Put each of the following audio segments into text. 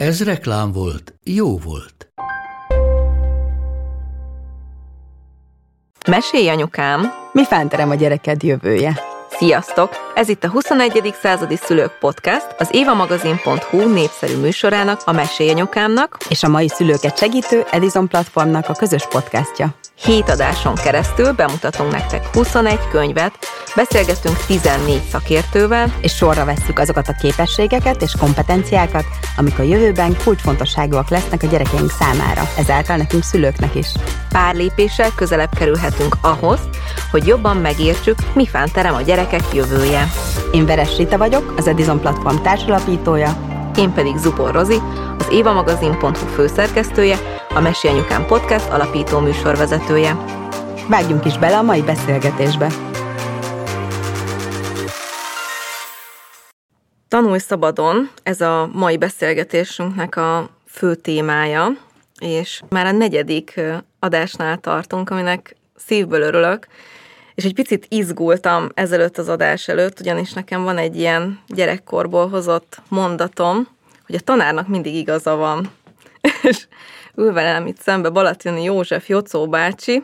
Ez reklám volt, jó volt. Mesélj, anyukám! Mi fánterem a gyereked jövője? Sziasztok! Ez itt a 21. századi szülők podcast, az évamagazin.hu népszerű műsorának, a Mesélj anyukámnak és a mai szülőket segítő Edison platformnak a közös podcastja. Hét adáson keresztül bemutatunk nektek 21 könyvet, beszélgetünk 14 szakértővel, és sorra vesszük azokat a képességeket és kompetenciákat, amik a jövőben kulcsfontosságúak lesznek a gyerekeink számára, ezáltal nekünk szülőknek is. Pár lépéssel közelebb kerülhetünk ahhoz, hogy jobban megértsük, mi terem a gyerekek jövője. Én Veres Rita vagyok, az Edison Platform társalapítója, én pedig Zupor Rozi, az évamagazin.hu főszerkesztője, a Mesi Anyukám Podcast alapító műsorvezetője. Vágjunk is bele a mai beszélgetésbe. Tanulj szabadon, ez a mai beszélgetésünknek a fő témája, és már a negyedik adásnál tartunk, aminek szívből örülök, és egy picit izgultam ezelőtt az adás előtt, ugyanis nekem van egy ilyen gyerekkorból hozott mondatom, hogy a tanárnak mindig igaza van. és ül velem itt szembe Balatoni József Jocó bácsi,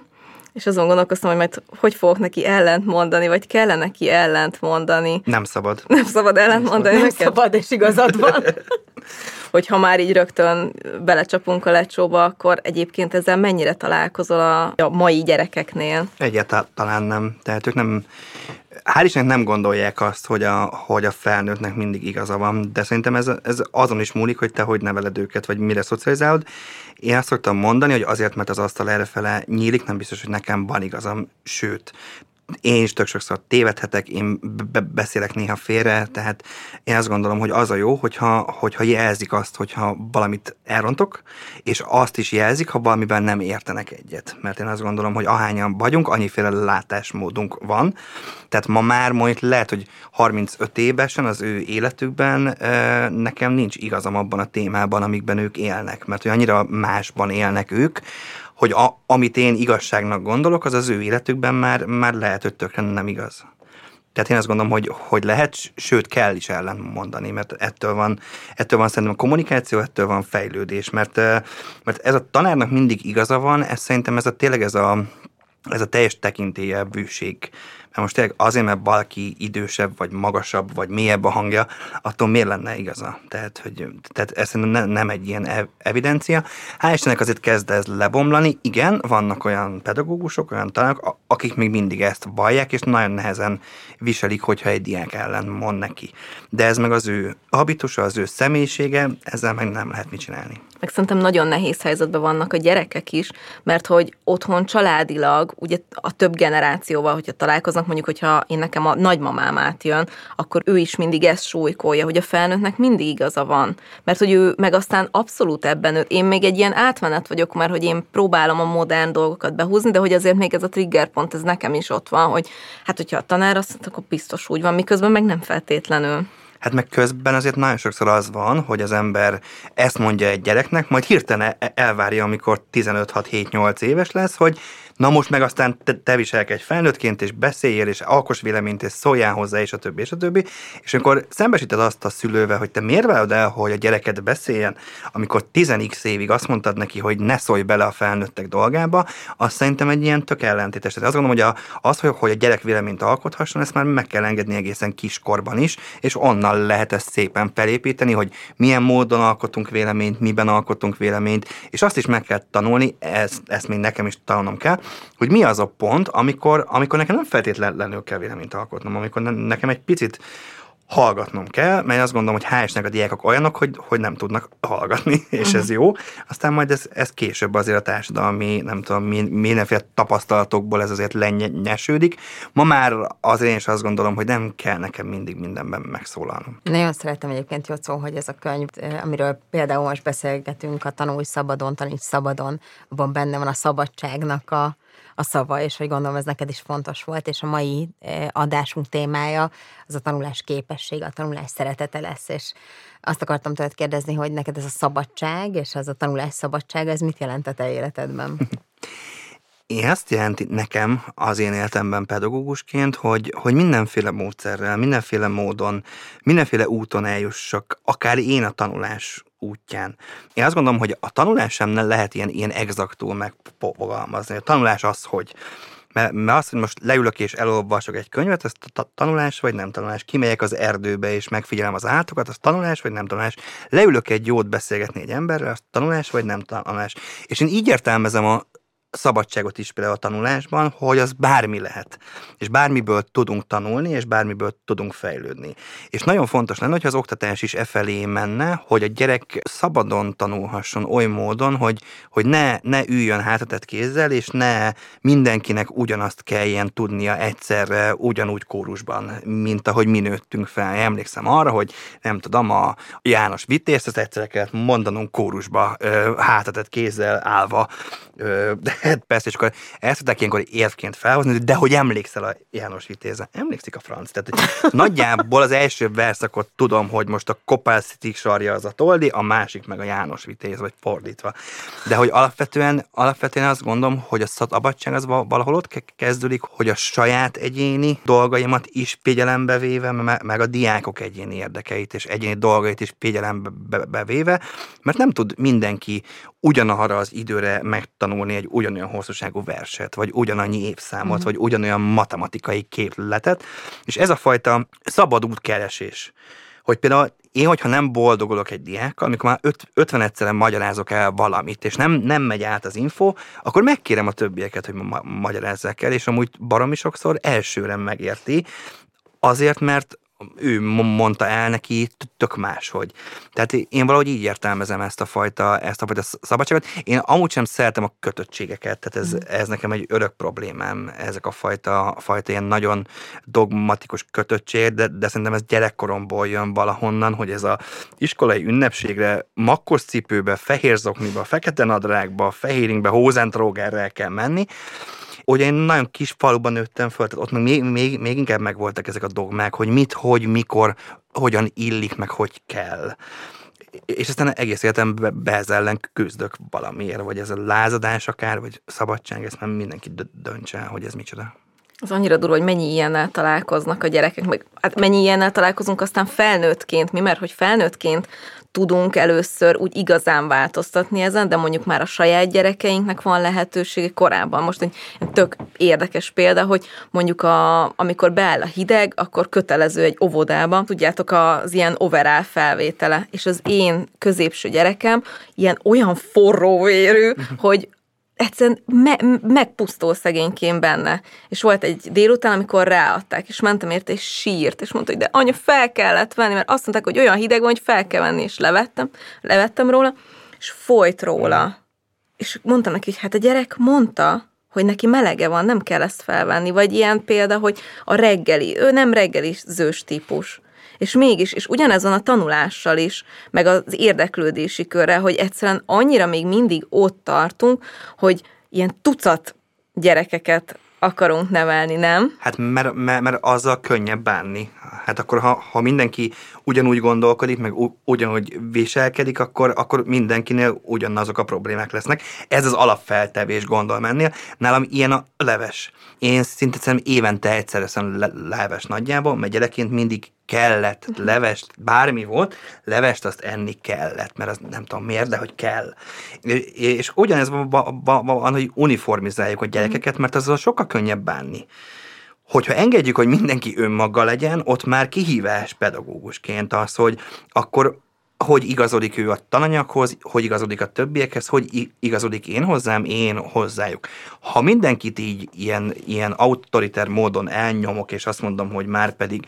és azon gondolkoztam, hogy majd hogy fogok neki ellent mondani, vagy kellene neki ellent mondani. Nem szabad. Nem szabad ellent mondani. Nem szabad, és igazad van. hogy ha már így rögtön belecsapunk a lecsóba, akkor egyébként ezzel mennyire találkozol a, a mai gyerekeknél? Egyáltalán nem. Tehát ők nem, hál' Istennek nem gondolják azt, hogy a, hogy a felnőttnek mindig igaza van, de szerintem ez, ez azon is múlik, hogy te hogy neveled őket, vagy mire szocializálod. Én azt szoktam mondani, hogy azért, mert az asztal errefele nyílik, nem biztos, hogy nekem van igazam, sőt, én is tök sokszor tévedhetek, én be- beszélek néha félre, tehát én azt gondolom, hogy az a jó, hogyha, hogyha jelzik azt, hogyha valamit elrontok, és azt is jelzik, ha valamiben nem értenek egyet. Mert én azt gondolom, hogy ahányan vagyunk, annyiféle látásmódunk van, tehát ma már majd lehet, hogy 35 évesen az ő életükben nekem nincs igazam abban a témában, amikben ők élnek, mert hogy annyira másban élnek ők, hogy a, amit én igazságnak gondolok, az az ő életükben már, már lehet, hogy tökre nem igaz. Tehát én azt gondolom, hogy, hogy lehet, sőt kell is ellen mondani, mert ettől van, ettől van szerintem a kommunikáció, ettől van fejlődés, mert, mert ez a tanárnak mindig igaza van, ez szerintem ez a tényleg ez a, ez a teljes bűség Hát most tényleg azért, mert valaki idősebb, vagy magasabb, vagy mélyebb a hangja, attól miért lenne igaza? Tehát, hogy, tehát ez nem, nem egy ilyen evidencia. Hál' Istennek azért kezd ez lebomlani. Igen, vannak olyan pedagógusok, olyan tanárok, akik még mindig ezt vallják, és nagyon nehezen viselik, hogyha egy diák ellen mond neki. De ez meg az ő habitusa, az ő személyisége, ezzel meg nem lehet mit csinálni meg szerintem nagyon nehéz helyzetben vannak a gyerekek is, mert hogy otthon családilag, ugye a több generációval, hogyha találkoznak, mondjuk, hogyha én nekem a nagymamám átjön, akkor ő is mindig ezt súlykolja, hogy a felnőttnek mindig igaza van. Mert hogy ő meg aztán abszolút ebben, én még egy ilyen átmenet vagyok, mert hogy én próbálom a modern dolgokat behúzni, de hogy azért még ez a triggerpont, ez nekem is ott van, hogy hát hogyha a tanár azt mondta, akkor biztos úgy van, miközben meg nem feltétlenül. Hát meg közben azért nagyon sokszor az van, hogy az ember ezt mondja egy gyereknek, majd hirtelen elvárja, amikor 15-6-7-8 éves lesz, hogy na most meg aztán te, te viselkedj felnőttként, és beszéljél, és alkos véleményt, és szóljál hozzá, és a többi, és a többi. És amikor szembesíted azt a szülővel, hogy te miért válod el, hogy a gyereket beszéljen, amikor 10x évig azt mondtad neki, hogy ne szólj bele a felnőttek dolgába, az szerintem egy ilyen tök ellentétes. Tehát azt gondolom, hogy a, az, hogy a gyerek véleményt alkothasson, ezt már meg kell engedni egészen kiskorban is, és onnan lehet ezt szépen felépíteni, hogy milyen módon alkotunk véleményt, miben alkotunk véleményt, és azt is meg kell tanulni, ezt, ezt még nekem is tanulnom kell, hogy mi az a pont, amikor, amikor nekem nem feltétlenül kell véleményt alkotnom, amikor nekem egy picit hallgatnom kell, mert azt gondolom, hogy hál' a diákok olyanok, hogy, hogy nem tudnak hallgatni, és ez jó. Aztán majd ez, ez később azért a társadalmi, nem tudom, mindenféle tapasztalatokból ez azért lenyesődik. Ma már azért én is azt gondolom, hogy nem kell nekem mindig mindenben megszólalnom. Nagyon szeretem egyébként, Jocó, hogy ez a könyv, amiről például most beszélgetünk, a Tanulj szabadon, taníts szabadon, abban benne van a szabadságnak a, a szava, és hogy gondolom ez neked is fontos volt, és a mai eh, adásunk témája az a tanulás képessége, a tanulás szeretete lesz, és azt akartam tőled kérdezni, hogy neked ez a szabadság, és ez a tanulás szabadság, ez mit jelent a te életedben? Én azt jelenti nekem az én életemben pedagógusként, hogy, hogy mindenféle módszerrel, mindenféle módon, mindenféle úton eljussak, akár én a tanulás útján. Én azt gondolom, hogy a tanulás sem nem lehet ilyen, ilyen exaktul megfogalmazni. A tanulás az, hogy mert, mert azt, hogy most leülök és elolvasok egy könyvet, ez tanulás vagy nem tanulás. Kimegyek az erdőbe és megfigyelem az állatokat, az tanulás vagy nem tanulás. Leülök egy jót beszélgetni egy emberrel, az tanulás vagy nem tanulás. És én így értelmezem a szabadságot is például a tanulásban, hogy az bármi lehet. És bármiből tudunk tanulni, és bármiből tudunk fejlődni. És nagyon fontos lenne, hogy az oktatás is e felé menne, hogy a gyerek szabadon tanulhasson oly módon, hogy, hogy ne, ne üljön hátatett kézzel, és ne mindenkinek ugyanazt kelljen tudnia egyszerre ugyanúgy kórusban, mint ahogy mi nőttünk fel. Emlékszem arra, hogy nem tudom, a János Vitézt, ezt egyszerre kellett mondanunk kórusba, hátatett kézzel állva, de persze, és akkor ezt tudták ilyenkor érvként felhozni, de hogy emlékszel a János Vitéze? Emlékszik a franc. Tehát nagyjából az első verszakot tudom, hogy most a Kopálszitik sarja az a Toldi, a másik meg a János Vitéz, vagy fordítva. De hogy alapvetően, alapvetően azt gondolom, hogy a szabadság az valahol ott kezdődik, hogy a saját egyéni dolgaimat is figyelembe véve, meg a diákok egyéni érdekeit és egyéni dolgait is figyelembe véve, mert nem tud mindenki ugyanarra az időre megtanulni egy ugyanolyan hosszúságú verset, vagy ugyanannyi évszámot, mm. vagy ugyanolyan matematikai képletet, és ez a fajta szabad útkeresés, hogy például én, hogyha nem boldogulok egy diákkal, amikor már 50 egyszerűen magyarázok el valamit, és nem, nem megy át az info, akkor megkérem a többieket, hogy ma- magyarázzák el, és amúgy baromi sokszor elsőre megérti, azért, mert ő mondta el neki tök máshogy. Tehát én valahogy így értelmezem ezt a fajta, ezt a fajta szabadságot. Én amúgy sem szeretem a kötöttségeket, tehát ez, mm. ez nekem egy örök problémám, ezek a fajta, fajta ilyen nagyon dogmatikus kötöttség, de, de szerintem ez gyerekkoromból jön valahonnan, hogy ez a iskolai ünnepségre makkos cipőbe, fehér zokniba, fekete nadrágba, fehéringbe, hózántrógerrel kell menni, Ugye én nagyon kis faluban nőttem föl, tehát ott még, még, még inkább megvoltak ezek a dogmák, hogy mit, hogy, mikor, hogyan illik, meg hogy kell és aztán egész életemben be ez ellen küzdök valamiért, vagy ez a lázadás akár, vagy szabadság, ezt nem mindenki döntse hogy ez micsoda. Az annyira durva, hogy mennyi ilyennel találkoznak a gyerekek, meg hát mennyi ilyennel találkozunk aztán felnőttként, mi, mert hogy felnőttként tudunk először úgy igazán változtatni ezen, de mondjuk már a saját gyerekeinknek van lehetősége korábban. Most egy tök érdekes példa, hogy mondjuk a, amikor beáll a hideg, akkor kötelező egy óvodába, tudjátok, az ilyen overall felvétele, és az én középső gyerekem ilyen olyan forró vérű, hogy egyszerűen me- megpusztul szegényként benne. És volt egy délután, amikor ráadták, és mentem érte, és sírt, és mondta, hogy de anya, fel kellett venni, mert azt mondták, hogy olyan hideg van, hogy fel kell venni, és levettem, levettem róla, és folyt róla. Mm. És mondtam neki, hogy hát a gyerek mondta, hogy neki melege van, nem kell ezt felvenni. Vagy ilyen példa, hogy a reggeli, ő nem reggeli zős típus és mégis, és ugyanez van a tanulással is, meg az érdeklődési körre, hogy egyszerűen annyira még mindig ott tartunk, hogy ilyen tucat gyerekeket akarunk nevelni, nem? Hát mert, mert, mert azzal könnyebb bánni. Hát akkor, ha, ha mindenki ugyanúgy gondolkodik, meg ugyanúgy viselkedik, akkor, akkor mindenkinél ugyanazok a problémák lesznek. Ez az alapfeltevés gondol mennél. Nálam ilyen a leves. Én szinte szerintem évente egyszer eszem le- leves nagyjából, mert gyerekként mindig kellett mhm. levest, bármi volt, levest azt enni kellett, mert az nem tudom miért, de hogy kell. És ugyanez van, hogy uniformizáljuk a gyerekeket, mert azzal sokkal könnyebb bánni hogyha engedjük, hogy mindenki önmaga legyen, ott már kihívás pedagógusként az, hogy akkor hogy igazodik ő a tananyaghoz, hogy igazodik a többiekhez, hogy igazodik én hozzám, én hozzájuk. Ha mindenkit így ilyen, ilyen autoriter módon elnyomok, és azt mondom, hogy már pedig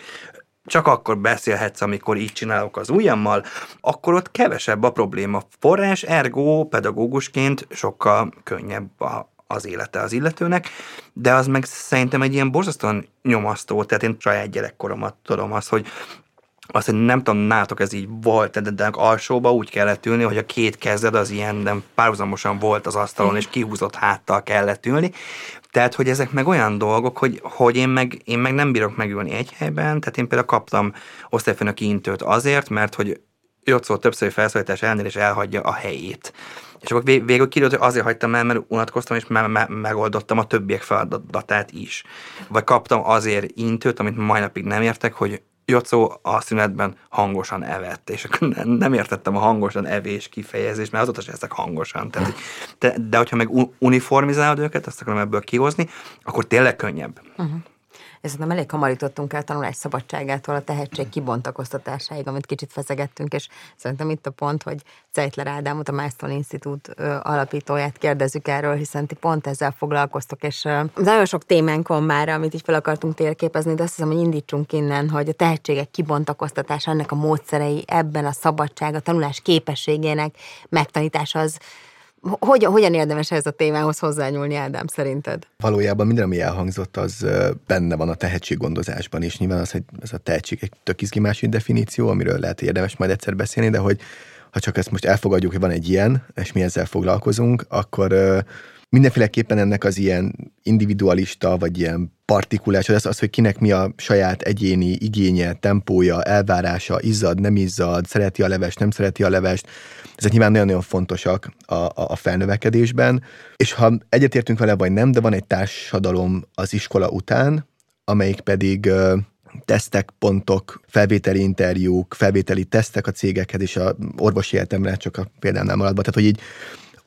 csak akkor beszélhetsz, amikor így csinálok az ujjammal, akkor ott kevesebb a probléma forrás, ergo pedagógusként sokkal könnyebb a, az élete az illetőnek, de az meg szerintem egy ilyen borzasztóan nyomasztó, tehát én saját gyerekkoromat tudom azt, hogy azt, hogy nem tudom, nátok ez így volt, de, de alsóba úgy kellett ülni, hogy a két kezed az ilyen nem párhuzamosan volt az asztalon, és kihúzott háttal kellett ülni. Tehát, hogy ezek meg olyan dolgok, hogy, hogy én, meg, én meg nem bírok megülni egy helyben, tehát én például kaptam osztályfőnöki intőt azért, mert hogy Jocó többször felszólítás ellenére és elhagyja a helyét. És akkor végül kiderült, hogy azért hagytam el, mert unatkoztam, és me- me- megoldottam a többiek feladatát is. Vagy kaptam azért intőt, amit mai napig nem értek, hogy Jocó a szünetben hangosan evett, és akkor nem értettem a hangosan evés kifejezést, mert azóta sem ezek hangosan. Tehát, de, de hogyha meg uniformizálod őket, azt akarom ebből kihozni, akkor tényleg könnyebb. Uh-huh ez nem elég hamar jutottunk el tanulás szabadságától a tehetség kibontakoztatásáig, amit kicsit feszegettünk, és szerintem itt a pont, hogy Zeitler Ádámot, a Milestone Institute alapítóját kérdezzük erről, hiszen ti pont ezzel foglalkoztok, és nagyon sok témánk van már, amit így fel akartunk térképezni, de azt hiszem, hogy indítsunk innen, hogy a tehetségek kibontakoztatása, ennek a módszerei ebben a szabadság, a tanulás képességének megtanítása az hogyan, hogyan érdemes ez a témához hozzányúlni, Ádám, szerinted? Valójában minden, ami elhangzott, az benne van a tehetséggondozásban is. Nyilván az, hogy ez a tehetség egy tök izgimás definíció, amiről lehet, hogy érdemes majd egyszer beszélni, de hogy ha csak ezt most elfogadjuk, hogy van egy ilyen, és mi ezzel foglalkozunk, akkor mindenféleképpen ennek az ilyen individualista, vagy ilyen partikulás, az, az, hogy kinek mi a saját egyéni igénye, tempója, elvárása, izzad, nem izzad, szereti a levest, nem szereti a levest, ezek nyilván nagyon-nagyon fontosak a, a, a felnövekedésben, és ha egyetértünk vele, vagy nem, de van egy társadalom az iskola után, amelyik pedig tesztek, pontok, felvételi interjúk, felvételi tesztek a cégekhez, és a orvosi életemre csak a példánál maradva. Tehát, hogy így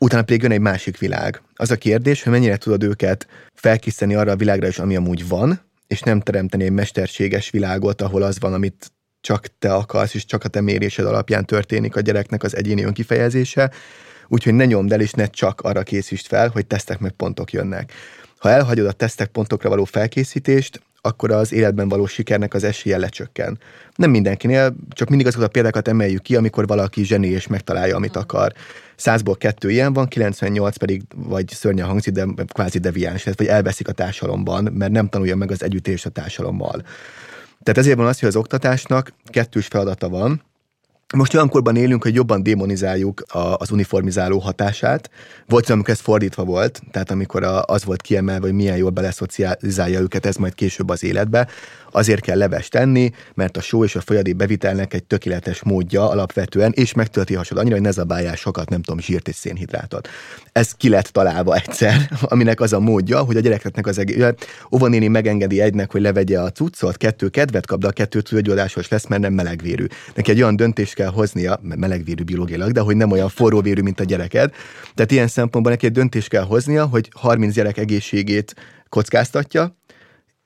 utána pedig jön egy másik világ. Az a kérdés, hogy mennyire tudod őket felkészíteni arra a világra is, ami amúgy van, és nem teremteni egy mesterséges világot, ahol az van, amit csak te akarsz, és csak a te mérésed alapján történik a gyereknek az egyéni önkifejezése, úgyhogy ne nyomd el, és ne csak arra készítsd fel, hogy tesztek meg pontok jönnek. Ha elhagyod a tesztek pontokra való felkészítést, akkor az életben való sikernek az esélye lecsökken. Nem mindenkinél, csak mindig azokat a példákat emeljük ki, amikor valaki zseni és megtalálja, amit akar. Százból kettő ilyen van, 98 pedig vagy szörnyen hangzik, de kvázi deviáns, vagy elveszik a társadalomban, mert nem tanulja meg az együttést a társadalommal. Tehát ezért van az, hogy az oktatásnak kettős feladata van, most olyan korban élünk, hogy jobban démonizáljuk a, az uniformizáló hatását. Volt, amikor ez fordítva volt, tehát amikor a, az volt kiemelve, hogy milyen jól beleszocializálja őket ez majd később az életbe azért kell levest tenni, mert a só és a folyadék bevitelnek egy tökéletes módja alapvetően, és megtölti hasad annyira, hogy ne zabáljál sokat, nem tudom, zsírt és szénhidrátot. Ez ki lett találva egyszer, aminek az a módja, hogy a gyerekeknek az egész, óvonéni megengedi egynek, hogy levegye a cuccot, kettő kedvet kap, de a kettő tüdőgyógyásos lesz, mert nem melegvérű. Neki egy olyan döntést kell hoznia, mert melegvérű biológiailag, de hogy nem olyan forróvérű, mint a gyereked. Tehát ilyen szempontból neki egy döntést kell hoznia, hogy 30 gyerek egészségét kockáztatja,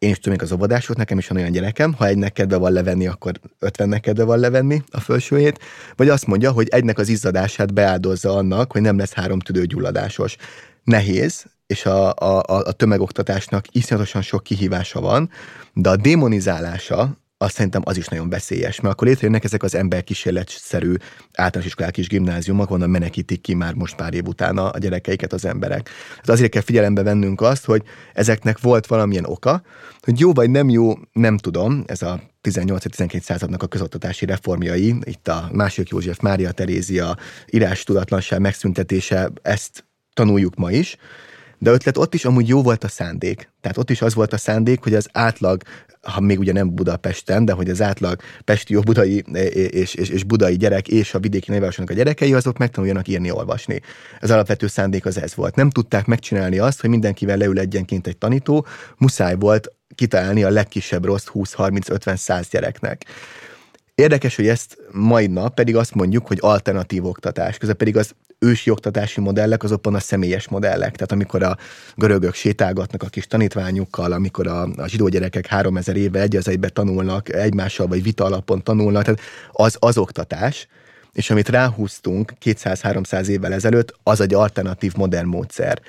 én is tudom, az óvodások, nekem is van olyan gyerekem, ha egynek kedve van levenni, akkor ötvennek kedve van levenni a felsőjét, vagy azt mondja, hogy egynek az izzadását beáldozza annak, hogy nem lesz három tüdőgyulladásos. Nehéz, és a, a, a tömegoktatásnak iszonyatosan sok kihívása van, de a démonizálása azt szerintem az is nagyon veszélyes, mert akkor létrejönnek ezek az emberkísérletszerű általános iskolák és gimnáziumok, onnan menekítik ki már most pár év utána a gyerekeiket az emberek. Hát azért kell figyelembe vennünk azt, hogy ezeknek volt valamilyen oka, hogy jó vagy nem jó, nem tudom, ez a 18-19 századnak a közoktatási reformjai, itt a második József, Mária Terézia, írás tudatlanság megszüntetése, ezt tanuljuk ma is, de ötlet ott is amúgy jó volt a szándék. Tehát ott is az volt a szándék, hogy az átlag ha még ugye nem Budapesten, de hogy az átlag pesti jó budai és, és, és budai gyerek és a vidéki nagyvárosoknak a gyerekei, azok megtanuljanak írni, olvasni. Az alapvető szándék az ez volt. Nem tudták megcsinálni azt, hogy mindenkivel leül egyenként egy tanító, muszáj volt kitalálni a legkisebb rossz 20-30-50-100 gyereknek. Érdekes, hogy ezt mai nap pedig azt mondjuk, hogy alternatív oktatás. Közben pedig az ősi oktatási modellek azokban a személyes modellek. Tehát amikor a görögök sétálgatnak a kis tanítványukkal, amikor a, a zsidó gyerekek 3000 éve egy az egybe tanulnak, egymással vagy vita alapon tanulnak, tehát az az oktatás, és amit ráhúztunk 200-300 évvel ezelőtt, az egy alternatív modern módszer.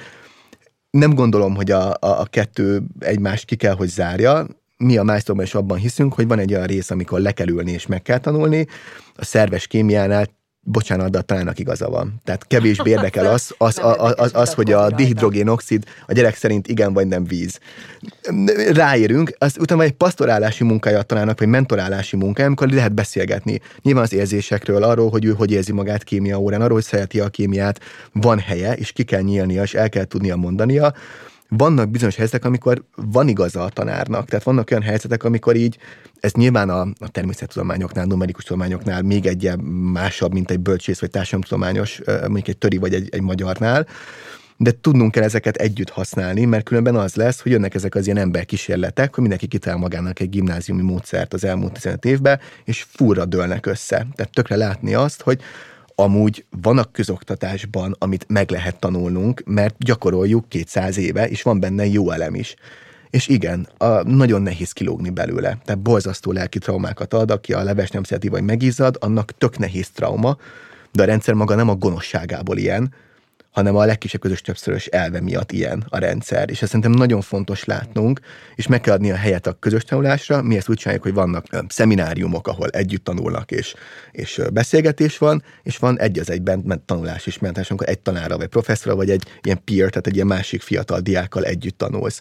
Nem gondolom, hogy a, a, a kettő egymást ki kell, hogy zárja, mi a milestone is abban hiszünk, hogy van egy olyan rész, amikor le kell ülni és meg kell tanulni. A szerves kémiánál bocsánat, de talán igaza van. Tehát kevésbé érdekel az, az, az, az, az, az hogy a dihidrogénoxid a gyerek szerint igen vagy nem víz. Ráérünk, az utána egy pastorálási munkája találnak, vagy mentorálási munkája, amikor lehet beszélgetni. Nyilván az érzésekről, arról, hogy ő hogy érzi magát kémia órán, arról, hogy szereti a kémiát, van helye, és ki kell nyílnia, és el kell tudnia mondania vannak bizonyos helyzetek, amikor van igaza a tanárnak. Tehát vannak olyan helyzetek, amikor így, ez nyilván a, a természettudományoknál, numerikus tudományoknál még egy másabb, mint egy bölcsész vagy társadalomtudományos, mondjuk egy töri vagy egy, egy magyarnál, de tudnunk kell ezeket együtt használni, mert különben az lesz, hogy jönnek ezek az ilyen emberkísérletek, hogy mindenki kitalál magának egy gimnáziumi módszert az elmúlt 15 évben, és furra dőlnek össze. Tehát tökre látni azt, hogy amúgy van a közoktatásban, amit meg lehet tanulnunk, mert gyakoroljuk 200 éve, és van benne jó elem is. És igen, a, nagyon nehéz kilógni belőle. Tehát borzasztó lelki traumákat ad, aki a leves nem szereti, vagy megizzad, annak tök nehéz trauma, de a rendszer maga nem a gonoszságából ilyen, hanem a legkisebb közös többszörös elve miatt ilyen a rendszer. És ezt szerintem nagyon fontos látnunk, és meg kell adni a helyet a közös tanulásra. Mi ezt úgy csináljuk, hogy vannak szemináriumok, ahol együtt tanulnak, és, és beszélgetés van, és van egy az egyben tanulás is mentás, amikor egy tanára, vagy professzora, vagy egy ilyen peer, tehát egy ilyen másik fiatal diákkal együtt tanulsz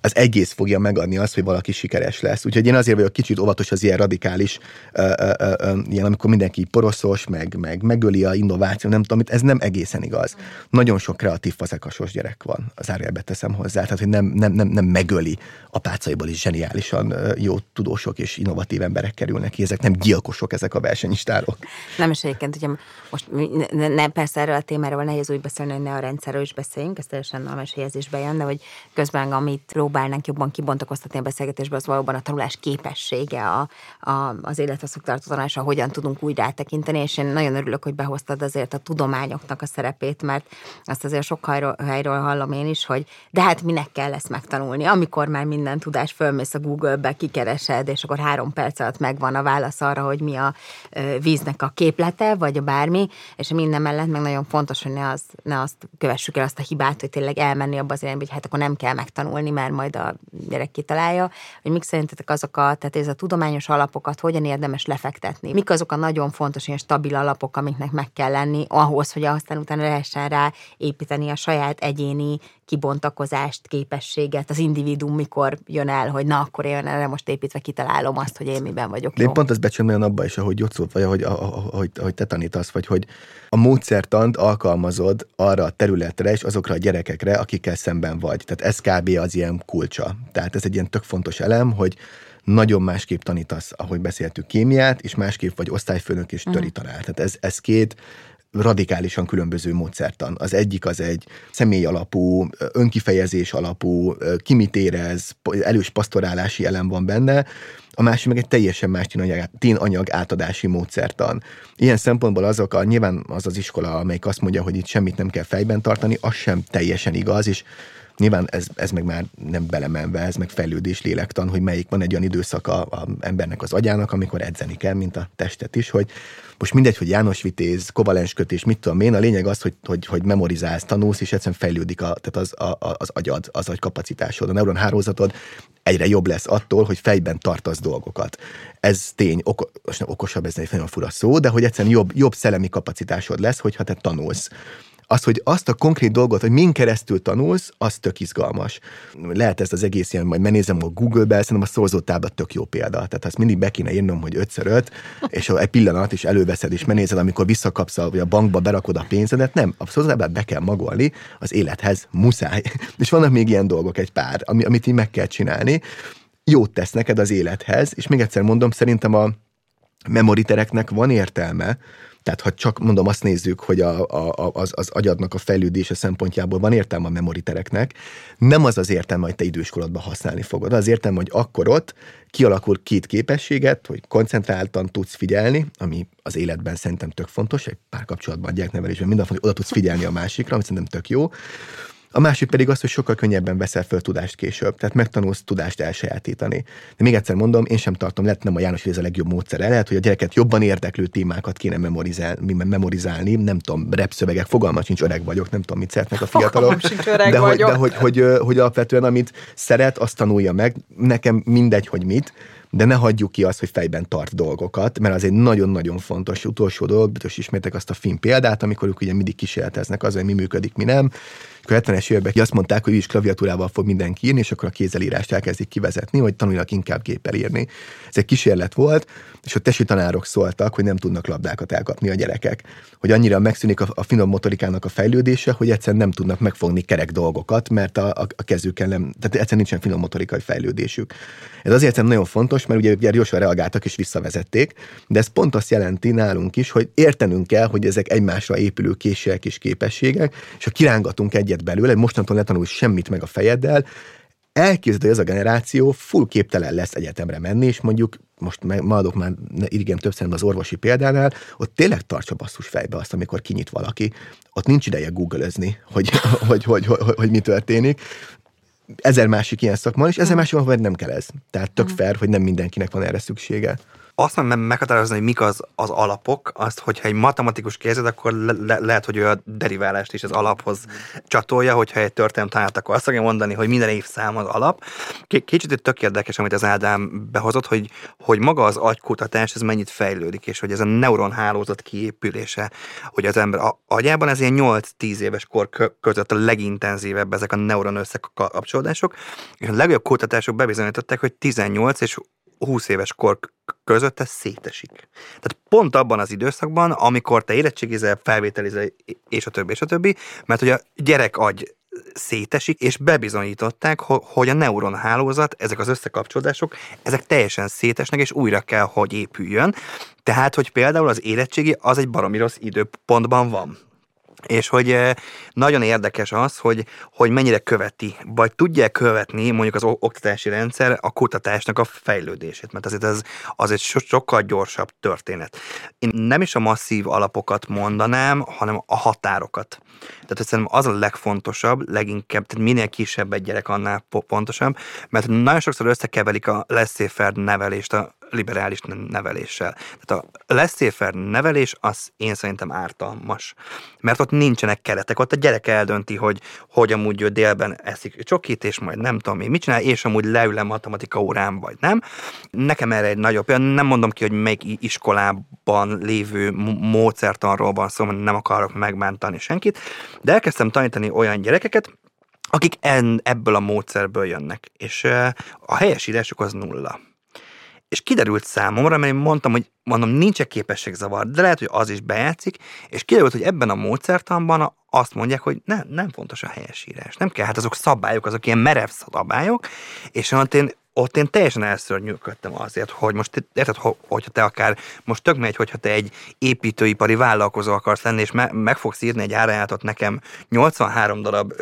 az egész fogja megadni azt, hogy valaki sikeres lesz. Úgyhogy én azért vagyok kicsit óvatos az ilyen radikális, ö, ö, ö, ilyen, amikor mindenki poroszos, meg, meg megöli a innováció, nem tudom, ez nem egészen igaz. Nagyon sok kreatív fazekasos gyerek van, az árjelbe teszem hozzá, tehát hogy nem, nem, nem, nem megöli a pácaiból is zseniálisan jó tudósok és innovatív emberek kerülnek ki, ezek nem gyilkosok ezek a versenyistárok. Nem is egyébként, ugye most ne, ne, persze erről a témáról nehéz úgy beszélni, hogy ne a rendszerről is beszéljünk, ez teljesen a mesélyezésbe jön, de hogy közben amit próbálnánk jobban kibontakoztatni a beszélgetésbe, az valóban a tanulás képessége, a, a, az élethosszú tartó tanulása, hogyan tudunk úgy rátekinteni, és én nagyon örülök, hogy behoztad azért a tudományoknak a szerepét, mert azt azért sok helyről, helyről hallom én is, hogy de hát minek kell ezt megtanulni, amikor már minden tudás fölmész a Google-be, kikeresed, és akkor három perc alatt megvan a válasz arra, hogy mi a víznek a képlete, vagy a bármi, és minden mellett meg nagyon fontos, hogy ne, az, ne azt kövessük el azt a hibát, hogy tényleg elmenni abba az irányba, hogy hát akkor nem kell megtanulni, mert majd a gyerek kitalálja, hogy mik szerintetek azok a, tehát ez a tudományos alapokat hogyan érdemes lefektetni. Mik azok a nagyon fontos és stabil alapok, amiknek meg kell lenni ahhoz, hogy aztán utána lehessen rá építeni a saját egyéni kibontakozást, képességet, az individuum mikor jön el, hogy na, akkor én erre most építve kitalálom azt, hogy én miben vagyok De jó. én pont azt becsülöm abba is, ahogy ott vagy ahogy, ahogy, ahogy te tanítasz, vagy hogy a módszertant alkalmazod arra a területre és azokra a gyerekekre, akikkel szemben vagy. Tehát ez kb. az ilyen kulcsa. Tehát ez egy ilyen tök fontos elem, hogy nagyon másképp tanítasz, ahogy beszéltük kémiát, és másképp vagy osztályfőnök és töri tanár. Tehát ez, ez két radikálisan különböző módszertan. Az egyik az egy személy alapú, önkifejezés alapú, ki mit érez, elős pasztorálási elem van benne, a másik meg egy teljesen más tényanyag átadási módszertan. Ilyen szempontból azok a, nyilván az az iskola, amelyik azt mondja, hogy itt semmit nem kell fejben tartani, az sem teljesen igaz, és Nyilván ez, ez meg már nem belemenve, ez meg fejlődés lélektan, hogy melyik van egy olyan időszaka a embernek az agyának, amikor edzeni kell, mint a testet is, hogy most mindegy, hogy János Vitéz, kovalens kötés, mit tudom én, a lényeg az, hogy, hogy, hogy memorizálsz, tanulsz, és egyszerűen fejlődik a, tehát az, a, az agyad, az agykapacitásod, a neuronhálózatod egyre jobb lesz attól, hogy fejben tartasz dolgokat. Ez tény, oko, most nem okosabb, ez egy nagyon fura szó, de hogy egyszerűen jobb, jobb szellemi kapacitásod lesz, hogyha te tanulsz az, hogy azt a konkrét dolgot, hogy min keresztül tanulsz, az tök izgalmas. Lehet ezt az egész ilyen, majd menézem a Google-be, szerintem a szorzótábla tök jó példa. Tehát azt mindig be kéne írnom, hogy 5 5 és egy pillanat is előveszed és menézed, amikor visszakapsz, vagy a bankba berakod a pénzedet, nem, a szorzótáblát be kell magolni, az élethez muszáj. és vannak még ilyen dolgok egy pár, ami, amit így meg kell csinálni. Jót tesz neked az élethez, és még egyszer mondom, szerintem a memoritereknek van értelme, tehát ha csak mondom azt nézzük, hogy a, a, az, az agyadnak a fejlődése szempontjából van értelme a memoritereknek, nem az az értelme, hogy te időskoladban használni fogod. Az értelme, hogy akkor ott kialakul két képességet, hogy koncentráltan tudsz figyelni, ami az életben szerintem tök fontos, egy párkapcsolatban, gyereknevelésben minden fontos, hogy oda tudsz figyelni a másikra, ami szerintem tök jó A másik pedig az, hogy sokkal könnyebben veszel föl tudást később, tehát megtanulsz tudást elsajátítani. De még egyszer mondom, én sem tartom, lehet nem a János, hogy ez a legjobb módszer. Lehet, hogy a gyereket jobban érdeklő témákat kéne memorizálni, memorizálni nem tudom, repszövegek, fogalma sincs, öreg vagyok, nem tudom, mit szeretnek a fiatalok. De, hogy, de hogy, hogy, hogy, hogy alapvetően amit szeret, azt tanulja meg. Nekem mindegy, hogy mit, de ne hagyjuk ki azt, hogy fejben tart dolgokat, mert az egy nagyon-nagyon fontos utolsó dolog, biztos ismertek azt a film példát, amikor ők ugye mindig kísérleteznek az, hogy mi működik, mi nem, akkor 70-es években azt mondták, hogy is klaviatúrával fog mindenki írni, és akkor a kézelírást elkezdik kivezetni, vagy tanulnak inkább géppel írni. Ez egy kísérlet volt, és a tesi tanárok szóltak, hogy nem tudnak labdákat elkapni a gyerekek. Hogy annyira megszűnik a, a finom motorikának a fejlődése, hogy egyszerűen nem tudnak megfogni kerek dolgokat, mert a, a, a kezükkel nem, tehát egyszerűen nincsen finom motorikai fejlődésük. Ez azért nagyon fontos, mert ugye gyorsan reagáltak és visszavezették, de ez pont azt jelenti nálunk is, hogy értenünk kell, hogy ezek egymásra épülő készségek és képességek, és ha kirángatunk egyet belőle, mostantól ne tanulsz semmit meg a fejeddel, elképzeld, hogy ez a generáció full képtelen lesz egyetemre menni, és mondjuk most ma adok már igen többször az orvosi példánál, ott tényleg tartsa basszus fejbe azt, amikor kinyit valaki. Ott nincs ideje googleözni, hogy, hogy, hogy, hogy, hogy, hogy mi történik. Ezer másik ilyen szakma, és ezer másik van, nem kell ez. Tehát tök fair, hogy nem mindenkinek van erre szüksége azt meg meghatározni, hogy mik az, az alapok, azt, hogyha egy matematikus kérdez, akkor le, le, lehet, hogy ő a deriválást is az alaphoz csatolja, hogyha egy történelem tanált, akkor azt fogja mondani, hogy minden évszám az alap. Kicsit itt tök érdekes, amit az Ádám behozott, hogy, hogy maga az agykutatás, ez mennyit fejlődik, és hogy ez a neuronhálózat kiépülése, hogy az ember agyában ez ilyen 8-10 éves kor között a legintenzívebb ezek a neuron összekapcsolódások, és a legjobb kutatások bebizonyították, hogy 18 és 20 éves kor között ez szétesik. Tehát pont abban az időszakban, amikor te érettségizel, felvételizel, és a többi, és a többi, mert hogy a gyerek agy szétesik, és bebizonyították, hogy a neuronhálózat, ezek az összekapcsolódások, ezek teljesen szétesnek, és újra kell, hogy épüljön. Tehát, hogy például az érettségi az egy baromi rossz időpontban van. És hogy nagyon érdekes az, hogy, hogy mennyire követi, vagy tudja követni mondjuk az oktatási rendszer a kutatásnak a fejlődését, mert azért ez az egy sokkal gyorsabb történet. Én nem is a masszív alapokat mondanám, hanem a határokat. Tehát szerintem az a legfontosabb, leginkább, tehát minél kisebb egy gyerek, annál pontosabb, mert nagyon sokszor összekevelik a leszéfer nevelést a liberális neveléssel. Tehát a leszéfer nevelés az én szerintem ártalmas. Mert ott nincsenek keretek, ott a gyerek eldönti, hogy hogy amúgy ő délben eszik csokit, és majd nem tudom én mit csinál, és amúgy leül matematika órán, vagy nem. Nekem erre egy nagyobb, nem mondom ki, hogy melyik iskolában lévő módszertanról van szó, nem akarok megbántani senkit, de elkezdtem tanítani olyan gyerekeket, akik en, ebből a módszerből jönnek, és a helyes írásuk az nulla. És kiderült számomra, mert én mondtam, hogy mondom, nincs képességzavar, de lehet, hogy az is bejátszik, és kiderült, hogy ebben a módszertanban azt mondják, hogy ne, nem fontos a helyesírás. Nem kell, hát azok szabályok, azok ilyen merev szabályok, és én ott én teljesen elszörnyűködtem azért, hogy most érted, hogyha te akár, most tök megy, hogyha te egy építőipari vállalkozó akarsz lenni, és me, meg fogsz írni egy árajátot nekem 83 darab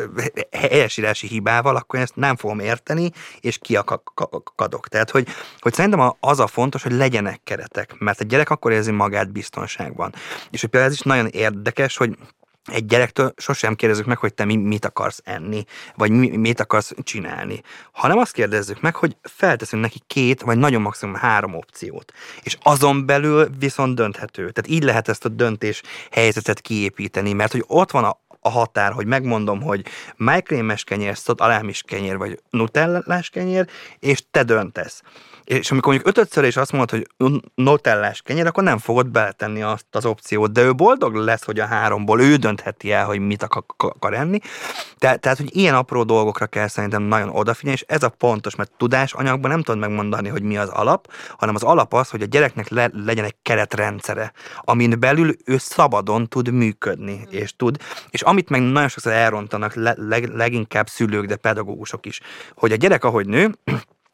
helyesírási hibával, akkor én ezt nem fogom érteni, és kiakadok. Tehát, hogy, hogy szerintem az a fontos, hogy legyenek keretek, mert a gyerek akkor érzi magát biztonságban. És hogy például ez is nagyon érdekes, hogy egy gyerektől sosem kérdezzük meg, hogy te mit akarsz enni, vagy mit akarsz csinálni, hanem azt kérdezzük meg, hogy felteszünk neki két, vagy nagyon maximum három opciót. És azon belül viszont dönthető. Tehát így lehet ezt a döntés helyzetet kiépíteni, mert hogy ott van a, a határ, hogy megmondom, hogy májkrémes kenyér, szott alámis kenyér, vagy nutellás kenyér, és te döntesz és amikor mondjuk ötödször is azt mondod, hogy notellás kenyér, akkor nem fogod beletenni azt az opciót, de ő boldog lesz, hogy a háromból ő döntheti el, hogy mit akar enni. Te, tehát, hogy ilyen apró dolgokra kell szerintem nagyon odafigyelni, és ez a pontos, mert tudásanyagban nem tudod megmondani, hogy mi az alap, hanem az alap az, hogy a gyereknek le, legyen egy keretrendszere, amin belül ő szabadon tud működni, és tud, és amit meg nagyon sokszor elrontanak le, leg, leginkább szülők, de pedagógusok is, hogy a gyerek, ahogy nő,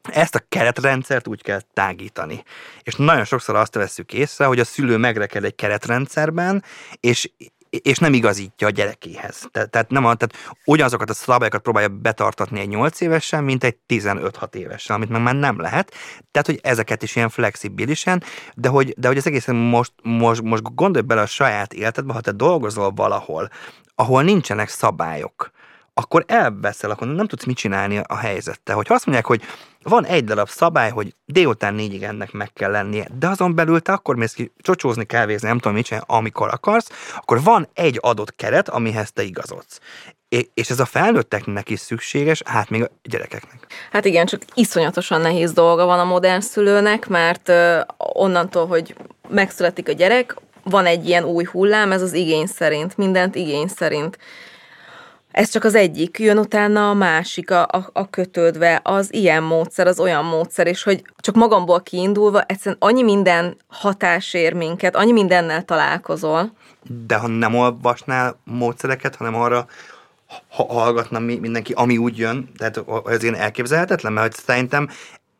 ezt a keretrendszert úgy kell tágítani. És nagyon sokszor azt veszük észre, hogy a szülő megreked egy keretrendszerben, és és nem igazítja a gyerekéhez. Te, tehát, nem a, tehát ugyanazokat a szabályokat próbálja betartatni egy 8 évesen, mint egy 15-6 évesen, amit meg már nem lehet. Tehát, hogy ezeket is ilyen flexibilisen, de hogy, de hogy az egészen most, most, most gondolj bele a saját életedbe, ha te dolgozol valahol, ahol nincsenek szabályok, akkor elveszel, akkor nem tudsz mit csinálni a helyzettel. Hogyha azt mondják, hogy van egy darab szabály, hogy délután négyig ennek meg kell lennie, de azon belül te akkor mész ki csocsózni, kávézni, nem tudom mit csinálni, amikor akarsz, akkor van egy adott keret, amihez te igazodsz. És ez a felnőtteknek is szükséges, hát még a gyerekeknek. Hát igen, csak iszonyatosan nehéz dolga van a modern szülőnek, mert onnantól, hogy megszületik a gyerek, van egy ilyen új hullám, ez az igény szerint, mindent igény szerint. Ez csak az egyik, jön utána a másik, a, a, a kötődve, az ilyen módszer, az olyan módszer, és hogy csak magamból kiindulva egyszerűen annyi minden hatás ér minket, annyi mindennel találkozol. De ha nem olvasnál módszereket, hanem arra ha hallgatna mindenki, ami úgy jön, tehát ez ilyen elképzelhetetlen, mert szerintem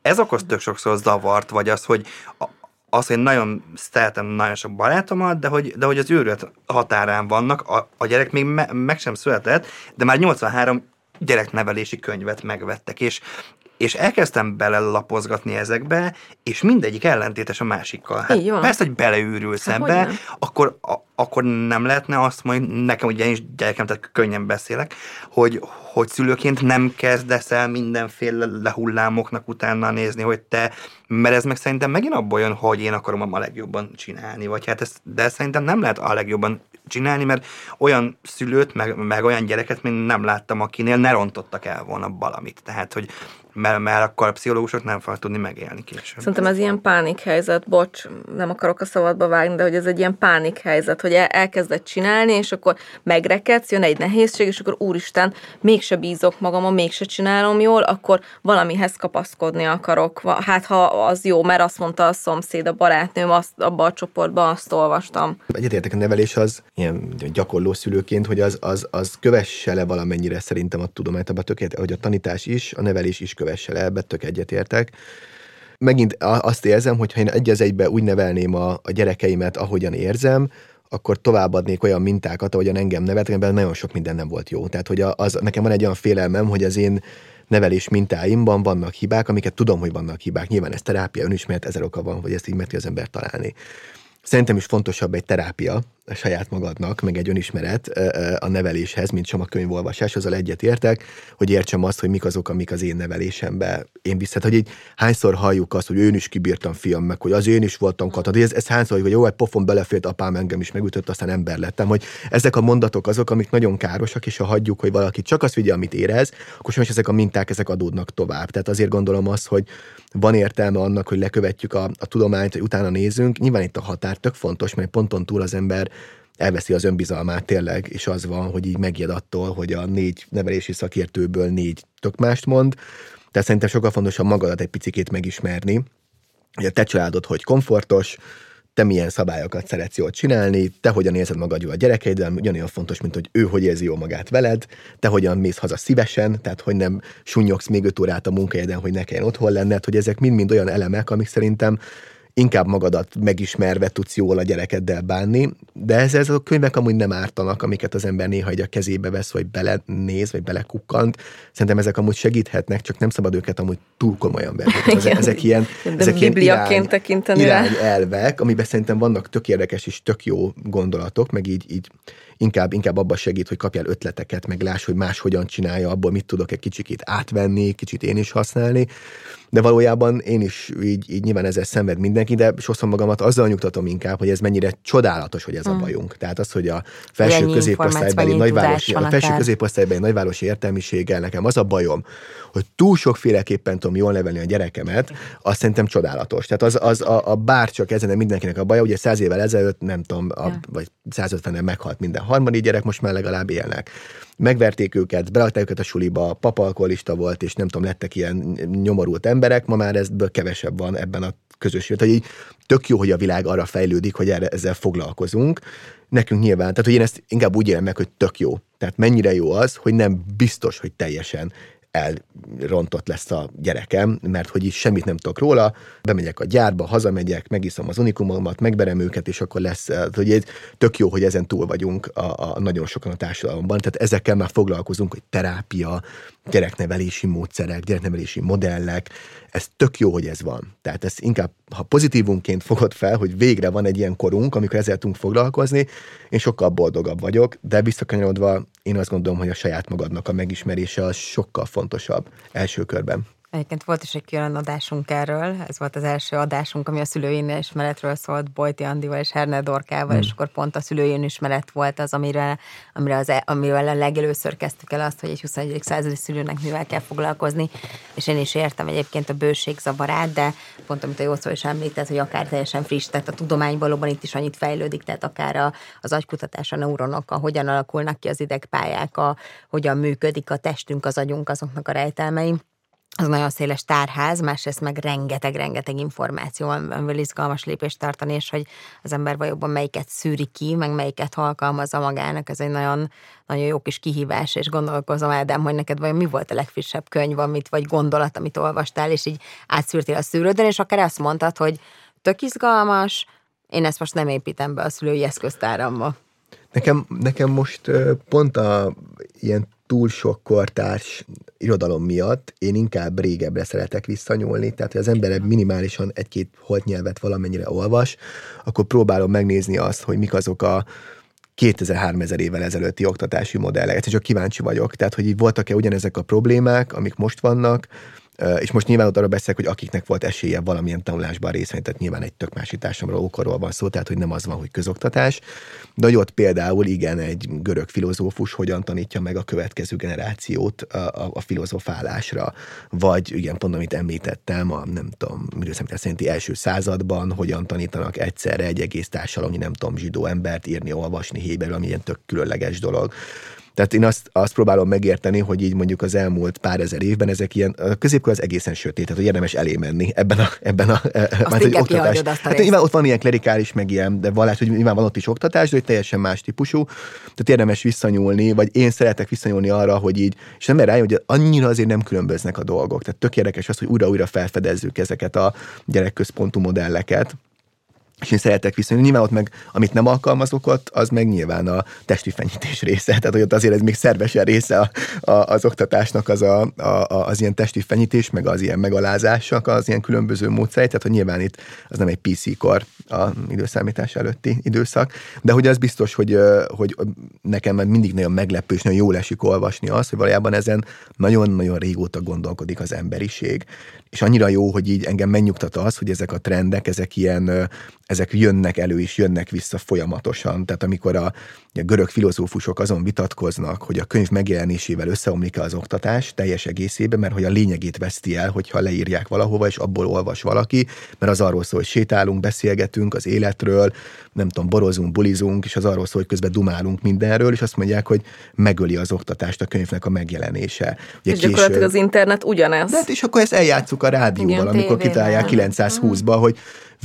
ez okoz tök sokszor zavart, vagy az, hogy az, hogy nagyon szeretem nagyon sok barátomat, de hogy, de hogy az őrület határán vannak, a, a gyerek még me, meg sem született, de már 83 gyereknevelési könyvet megvettek, és, és elkezdtem belelapozgatni ezekbe, és mindegyik ellentétes a másikkal. Hát persze, hogy beleűrülsz hát ebbe, akkor, a, akkor nem lehetne azt mondani, nekem ugye én is gyerekem, tehát könnyen beszélek, hogy, hogy szülőként nem kezdesz el mindenféle lehullámoknak utána nézni, hogy te, mert ez meg szerintem megint abból jön, hogy én akarom a legjobban csinálni, vagy hát ezt, de szerintem nem lehet a legjobban csinálni, mert olyan szülőt, meg, meg olyan gyereket még nem láttam, akinél ne rontottak el volna valamit. Tehát, hogy mert, mert akkor a pszichológusok nem fognak tudni megélni később. Szerintem ez ilyen pánikhelyzet, bocs, nem akarok a szabadba vágni, de hogy ez egy ilyen pánikhelyzet, hogy elkezded csinálni, és akkor megrekedsz, jön egy nehézség, és akkor úristen, mégse bízok magamon, mégse csinálom jól, akkor valamihez kapaszkodni akarok. Hát ha az jó, mert azt mondta a szomszéd, a barátnőm, azt, abban a csoportban azt olvastam. Egyetértek a nevelés az, ilyen gyakorló szülőként, hogy az, az, az kövesse le valamennyire szerintem a tudományt, abban tökéletes, hogy a tanítás is, a nevelés is kövesse le, ebbe tök egyetértek. Megint azt érzem, hogy ha én egy az egybe úgy nevelném a, a gyerekeimet, ahogyan érzem, akkor továbbadnék olyan mintákat, ahogyan engem neveltek, ebben nagyon sok minden nem volt jó. Tehát, hogy az, nekem van egy olyan félelmem, hogy az én nevelés mintáimban vannak hibák, amiket tudom, hogy vannak hibák. Nyilván ez terápia, önismeret, ezer oka van, hogy ezt így meg az ember találni. Szerintem is fontosabb egy terápia saját magadnak, meg egy önismeret a neveléshez, mint sem a könyvolvasás, azzal egyet értek, hogy értsem azt, hogy mik azok, amik az én nevelésembe én viszont, hogy így hányszor halljuk azt, hogy én is kibírtam fiam, meg hogy az én is voltam katad, ez, ez hányszor, hogy jó, egy pofon belefért, apám engem is megütött, aztán ember lettem, hogy ezek a mondatok azok, amik nagyon károsak, és ha hagyjuk, hogy valaki csak azt vigye, amit érez, akkor sajnos ezek a minták, ezek adódnak tovább. Tehát azért gondolom azt, hogy van értelme annak, hogy lekövetjük a, a tudományt, hogy utána nézzünk. Nyilván itt a határ tök fontos, mert ponton túl az ember elveszi az önbizalmát tényleg, és az van, hogy így megjed attól, hogy a négy nevelési szakértőből négy tök mást mond. Tehát szerintem sokkal fontosabb magadat egy picikét megismerni, hogy a te családod hogy komfortos, te milyen szabályokat szeretsz jól csinálni, te hogyan érzed magad jól a gyerekeiddel, ugyanolyan fontos, mint hogy ő hogy érzi jól magát veled, te hogyan mész haza szívesen, tehát hogy nem sunyogsz még öt órát a munkahelyeden, hogy ne kelljen otthon lenned, hogy ezek mind-mind olyan elemek, amik szerintem inkább magadat megismerve tudsz jól a gyerekeddel bánni, de ez, ez a könyvek amúgy nem ártanak, amiket az ember néha egy a kezébe vesz, vagy belenéz, vagy belekukkant. Szerintem ezek amúgy segíthetnek, csak nem szabad őket amúgy túl komolyan venni. Ezek, ezek ilyen, de ezek ilyen irány, tekinteni irány elvek, amiben szerintem vannak tök érdekes és tök jó gondolatok, meg így, így inkább, inkább abban segít, hogy kapjál ötleteket, meg láss, hogy más hogyan csinálja, abból mit tudok egy kicsit átvenni, kicsit én is használni de valójában én is így, így nyilván ezzel szenved mindenki, de sokszor magamat azzal nyugtatom inkább, hogy ez mennyire csodálatos, hogy ez mm. a bajunk. Tehát az, hogy a felső középosztálybeli nagyvárosi, a felső középosztálybeli nagyvárosi értelmiséggel nekem az a bajom, hogy túl sokféleképpen tudom jól nevelni a gyerekemet, azt szerintem csodálatos. Tehát az, az a, a bárcsak ezen mindenkinek a baja, ugye száz évvel ezelőtt, nem tudom, a, ja. vagy 150 meghalt minden harmadik gyerek, most már legalább élnek megverték őket, beadták őket a suliba, papalkolista volt, és nem tudom, lettek ilyen nyomorult emberek, ma már ebből kevesebb van ebben a közösségben. Tehát így tök jó, hogy a világ arra fejlődik, hogy erre, ezzel foglalkozunk. Nekünk nyilván, tehát hogy én ezt inkább úgy élem meg, hogy tök jó. Tehát mennyire jó az, hogy nem biztos, hogy teljesen elrontott lesz a gyerekem, mert hogy is semmit nem tudok róla, bemegyek a gyárba, hazamegyek, megiszom az unikumomat, megberem őket, és akkor lesz, hogy ez tök jó, hogy ezen túl vagyunk a, a nagyon sokan a társadalomban. Tehát ezekkel már foglalkozunk, hogy terápia, gyereknevelési módszerek, gyereknevelési modellek, ez tök jó, hogy ez van. Tehát ez inkább, ha pozitívunként fogod fel, hogy végre van egy ilyen korunk, amikor ezzel tudunk foglalkozni, én sokkal boldogabb vagyok, de visszakanyarodva én azt gondolom, hogy a saját magadnak a megismerése az sokkal fontosabb első körben. Egyébként volt is egy külön adásunk erről, ez volt az első adásunk, ami a szülői ismeretről szólt Bojti Andival és Herner Dorkával, hmm. és akkor pont a szülői ismeret volt az, amire, amire az, e- amivel a legelőször kezdtük el azt, hogy egy 21. századi szülőnek mivel kell foglalkozni, és én is értem egyébként a bőség zavarát, de pont amit a Jószó is említett, hogy akár teljesen friss, tehát a tudomány valóban itt is annyit fejlődik, tehát akár a, az agykutatás, a neuronok, a hogyan alakulnak ki az idegpályák, a, hogyan működik a testünk, az agyunk, azoknak a rejtelmei az nagyon széles tárház, másrészt meg rengeteg-rengeteg információ, amivel izgalmas lépést tartani, és hogy az ember valóban melyiket szűri ki, meg melyiket alkalmazza magának, ez egy nagyon, nagyon jó kis kihívás, és gondolkozom, Ádám, hogy neked vajon mi volt a legfrissebb könyv, amit, vagy gondolat, amit olvastál, és így átszűrtél a szűrődön, és akár azt mondtad, hogy tök izgalmas, én ezt most nem építem be a szülői eszköztáramba. Nekem, nekem most pont a ilyen túl sok kortárs irodalom miatt én inkább régebbre szeretek visszanyúlni, tehát hogy az ember minimálisan egy-két holt nyelvet valamennyire olvas, akkor próbálom megnézni azt, hogy mik azok a 2000-3000 évvel ezelőtti oktatási modellek. Csak kíváncsi vagyok. Tehát, hogy így voltak-e ugyanezek a problémák, amik most vannak, és most nyilván ott arra beszélek, hogy akiknek volt esélye valamilyen tanulásban részt venni, tehát nyilván egy tök másik társamról, okorról van szó, tehát hogy nem az van, hogy közoktatás. De hogy ott például igen, egy görög filozófus hogyan tanítja meg a következő generációt a, a, a filozofálásra, vagy igen, pont amit említettem, a nem tudom, művészemtel szerinti első században, hogyan tanítanak egyszerre egy egész társadalomnyi, nem tudom, zsidó embert írni, olvasni héberül, ami ilyen tök különleges dolog. Tehát én azt, azt próbálom megérteni, hogy így mondjuk az elmúlt pár ezer évben ezek ilyen, a középkor az egészen sötét, tehát hogy érdemes elé menni ebben a, ebben a, e, e, azt egy oktatás. Hát nyilván ott van ilyen klerikális, meg ilyen, de vallás, hogy nyilván van ott is oktatás, de hogy teljesen más típusú. Tehát érdemes visszanyúlni, vagy én szeretek visszanyúlni arra, hogy így, és nem rá, hogy annyira azért nem különböznek a dolgok. Tehát tök érdekes az, hogy újra-újra felfedezzük ezeket a gyerekközpontú modelleket és én szeretek viszonyulni. Nyilván ott meg, amit nem alkalmazok ott, az meg nyilván a testi fenyítés része. Tehát, hogy ott azért ez még szervesen része a, a, az oktatásnak az, a, a, az ilyen testi fenyítés, meg az ilyen megalázások, az ilyen különböző módszerek. Tehát, hogy nyilván itt az nem egy PC-kor a időszámítás előtti időszak, de hogy az biztos, hogy, hogy nekem mindig nagyon meglepő és nagyon jól esik olvasni azt, hogy valójában ezen nagyon-nagyon régóta gondolkodik az emberiség. És annyira jó, hogy így engem megnyugtat az, hogy ezek a trendek, ezek ilyen ezek jönnek elő és jönnek vissza folyamatosan. Tehát amikor a, a görög filozófusok azon vitatkoznak, hogy a könyv megjelenésével összeomlik-e az oktatás teljes egészében, mert hogy a lényegét veszti el, hogyha leírják valahova, és abból olvas valaki, mert az arról szól, hogy sétálunk, beszélgetünk az életről, nem tudom, borozunk, bulizunk, és az arról szól, hogy közben dumálunk mindenről, és azt mondják, hogy megöli az oktatást a könyvnek a megjelenése. Ugye és később... gyakorlatilag az internet ugyanez. De, hát és akkor ezt eljátszuk a rádióval, Igen, amikor kitalálják 920-ban, hogy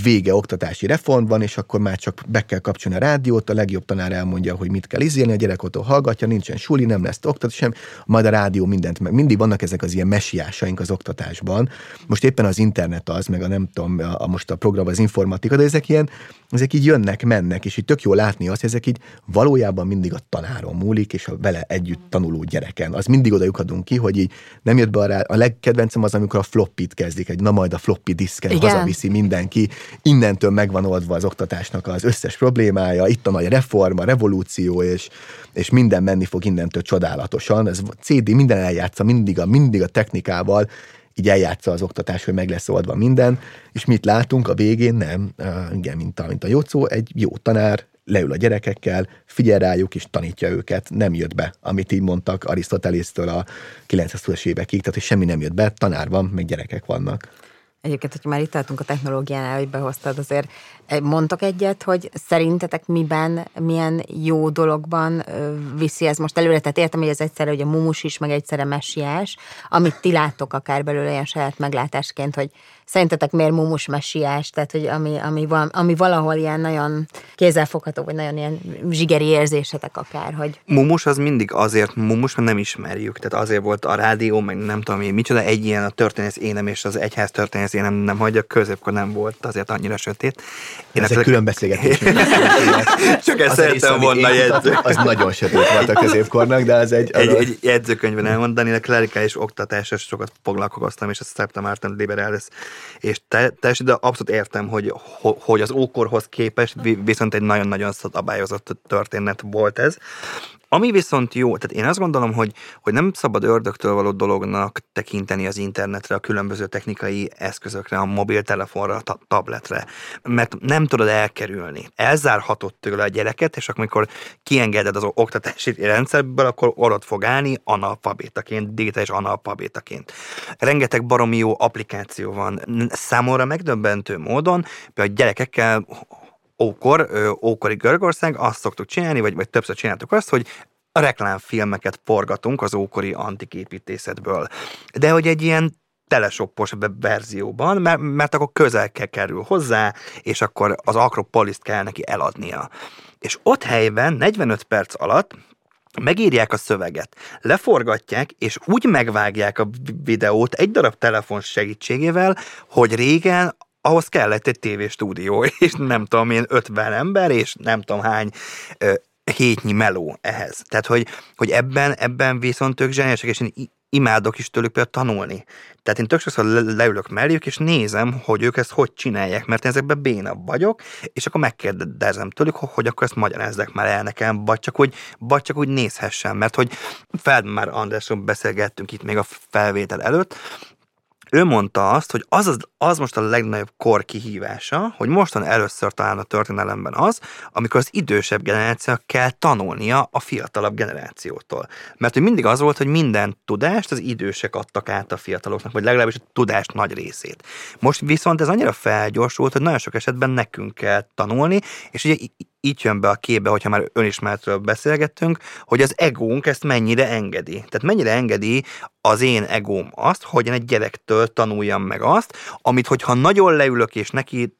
vége oktatási reform van, és akkor már csak be kell kapcsolni a rádiót, a legjobb tanár elmondja, hogy mit kell izélni, a gyerek ott hallgatja, nincsen suli, nem lesz oktatás sem, majd a rádió mindent meg. Mindig vannak ezek az ilyen messiásaink az oktatásban. Most éppen az internet az, meg a nem tudom, a, a most a program az informatika, de ezek ilyen, ezek így jönnek, mennek, és így tök jó látni azt, hogy ezek így valójában mindig a tanáron múlik, és a vele együtt tanuló gyereken. Az mindig oda lyukadunk ki, hogy így nem jött be a, rá, a legkedvencem az, amikor a floppit kezdik, egy na majd a floppy diszken hazaviszi mindenki, innentől megvan oldva az oktatásnak az összes problémája, itt a nagy reforma, revolúció, és, és minden menni fog innentől csodálatosan. Ez CD minden eljátsza, mindig a, mindig a technikával, így eljátsza az oktatás, hogy meg lesz oldva minden, és mit látunk a végén? Nem, uh, igen, mint a, mint a Jocó, egy jó tanár, leül a gyerekekkel, figyel rájuk és tanítja őket. Nem jött be, amit így mondtak Arisztotelésztől a 920-as évekig, tehát hogy semmi nem jött be, tanár van, meg gyerekek vannak. Egyébként, hogy már itt tartunk a technológiánál, hogy behoztad, azért mondtok egyet, hogy szerintetek miben, milyen jó dologban viszi ez most előre? Tehát értem, hogy ez egyszerre, hogy a mumus is, meg egyszerre messiás, amit ti láttok akár belőle ilyen saját meglátásként, hogy szerintetek miért mumus messiás, tehát hogy ami, ami, van, ami valahol ilyen nagyon kézzelfogható, vagy nagyon ilyen zsigeri érzésetek akár, hogy... Mumus az mindig azért mumus, mert nem ismerjük, tehát azért volt a rádió, meg nem tudom én micsoda, egy ilyen a történész énem és az egyház történész énem nem hagyja, középkor nem volt azért annyira sötét. Én Ez egy külön beszélgetés. Csak ezt szerettem volna jegyző. Az nagyon sötét volt a középkornak, de az egy... Egy, egy jegyzőkönyvben elmondani, a klerikális oktatással sokat foglalkoztam, és ezt Szeptem Márton Liberális és te, te, de abszolút értem, hogy, hogy az ókorhoz képest viszont egy nagyon-nagyon szabályozott történet volt ez. Ami viszont jó, tehát én azt gondolom, hogy, hogy nem szabad ördögtől való dolognak tekinteni az internetre, a különböző technikai eszközökre, a mobiltelefonra, a tabletre, mert nem tudod elkerülni. Elzárhatod tőle a gyereket, és akkor, amikor kiengeded az oktatási rendszerből, akkor orrod fog állni analfabétaként, digitális analfabétaként. Rengeteg baromi jó applikáció van. Számomra megdöbbentő módon, például gyerekekkel ókor, ókori Görögország, azt szoktuk csinálni, vagy, vagy többször csináltuk azt, hogy a reklámfilmeket forgatunk az ókori antik építészetből. De hogy egy ilyen telesoppos verzióban, mert, mert akkor közel kell kerül hozzá, és akkor az Akropoliszt kell neki eladnia. És ott helyben 45 perc alatt megírják a szöveget, leforgatják, és úgy megvágják a videót egy darab telefon segítségével, hogy régen ahhoz kellett egy tévéstúdió, és nem tudom én, 50 ember, és nem tudom hány ö, hétnyi meló ehhez. Tehát, hogy, hogy ebben, ebben viszont ők zseniálisak, és én imádok is tőlük például tanulni. Tehát én tök sokszor leülök melléjük, és nézem, hogy ők ezt hogy csinálják, mert én ezekben bénabb vagyok, és akkor megkérdezem tőlük, hogy akkor ezt magyarázzák már el nekem, vagy csak úgy, vagy csak úgy nézhessen, mert hogy fel már Andrásról beszélgettünk itt még a felvétel előtt, ő mondta azt, hogy az, az, az most a legnagyobb kor kihívása, hogy mostan először talán a történelemben az, amikor az idősebb generáció kell tanulnia a fiatalabb generációtól. Mert hogy mindig az volt, hogy minden tudást az idősek adtak át a fiataloknak, vagy legalábbis a tudást nagy részét. Most viszont ez annyira felgyorsult, hogy nagyon sok esetben nekünk kell tanulni, és ugye így jön be a képbe, hogyha már önismeretről beszélgettünk, hogy az egónk ezt mennyire engedi. Tehát mennyire engedi az én egóm azt, hogy én egy gyerektől tanuljam meg azt, amit hogyha nagyon leülök és neki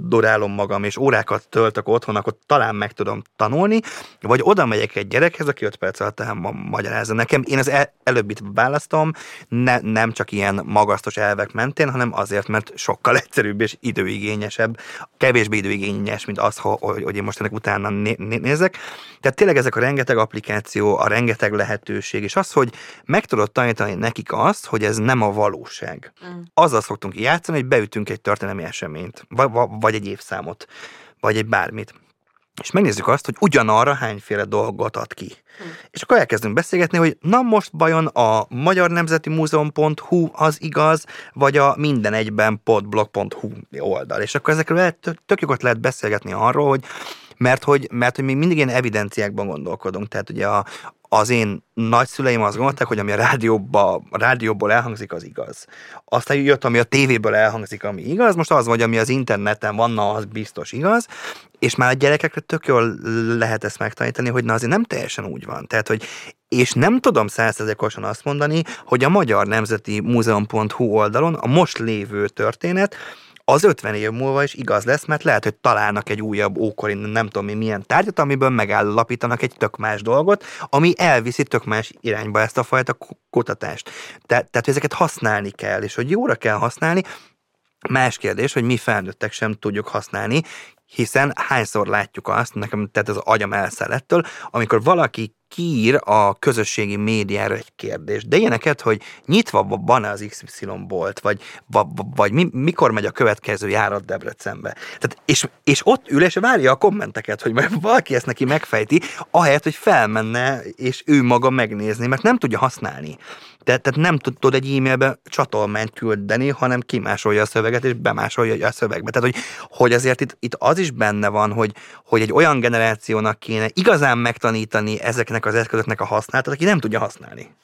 dorálom magam, és órákat töltök otthon, akkor talán meg tudom tanulni, vagy oda megyek egy gyerekhez, aki 5 perc alatt magyarázza nekem. Én az el, előbbit választom, ne, nem csak ilyen magasztos elvek mentén, hanem azért, mert sokkal egyszerűbb és időigényesebb, kevésbé időigényes, mint az, hogy, hogy én most ennek utána né, nézek. Tehát tényleg ezek a rengeteg applikáció, a rengeteg lehetőség, és az, hogy meg tudod tanítani nekik azt, hogy ez nem a valóság. Mm. Azzal szoktunk játszani, hogy beütünk egy történelmi eseményt, vagy vagy egy évszámot, vagy egy bármit. És megnézzük azt, hogy ugyanarra hányféle dolgot ad ki. Hm. És akkor elkezdünk beszélgetni, hogy na most bajon a Magyar Nemzeti Múzeum.hu az igaz, vagy a minden egyben podblog.hu oldal. És akkor ezekről lehet, tök jókat lehet beszélgetni arról, hogy mert hogy, mert hogy mi mindig ilyen evidenciákban gondolkodunk. Tehát ugye a, az én nagyszüleim azt gondolták, hogy ami a, rádióba, a rádióból elhangzik, az igaz. Aztán jött, ami a tévéből elhangzik, ami igaz, most az vagy, ami az interneten van, na, az biztos igaz, és már a gyerekekre tök jól lehet ezt megtanítani, hogy na azért nem teljesen úgy van. Tehát, hogy és nem tudom százszerzékosan azt mondani, hogy a Magyar Nemzeti Múzeum.hu oldalon a most lévő történet az 50 év múlva is igaz lesz, mert lehet, hogy találnak egy újabb ókori, nem tudom mi milyen tárgyat, amiből megállapítanak egy tök más dolgot, ami elviszi tök más irányba ezt a fajta kutatást. Te, tehát, hogy ezeket használni kell, és hogy jóra kell használni, Más kérdés, hogy mi felnőttek sem tudjuk használni, hiszen hányszor látjuk azt, nekem tehát az agyam elszelettől, amikor valaki kiír a közösségi médiára egy kérdést, de ilyeneket, hogy nyitva van-e az XY bolt, vagy, vagy mi, mikor megy a következő járat Debrecenbe. Tehát, és, és ott ül és várja a kommenteket, hogy majd valaki ezt neki megfejti, ahelyett, hogy felmenne, és ő maga megnézni, mert nem tudja használni. Tehát, tehát nem tudod egy e-mailbe csatolmányt küldeni, hanem kimásolja a szöveget, és bemásolja a szövegbe. Tehát, hogy, hogy azért itt, itt az is benne van, hogy, hogy egy olyan generációnak kéne igazán megtanítani ezeknek az eszközöknek a használatát, aki nem tudja használni.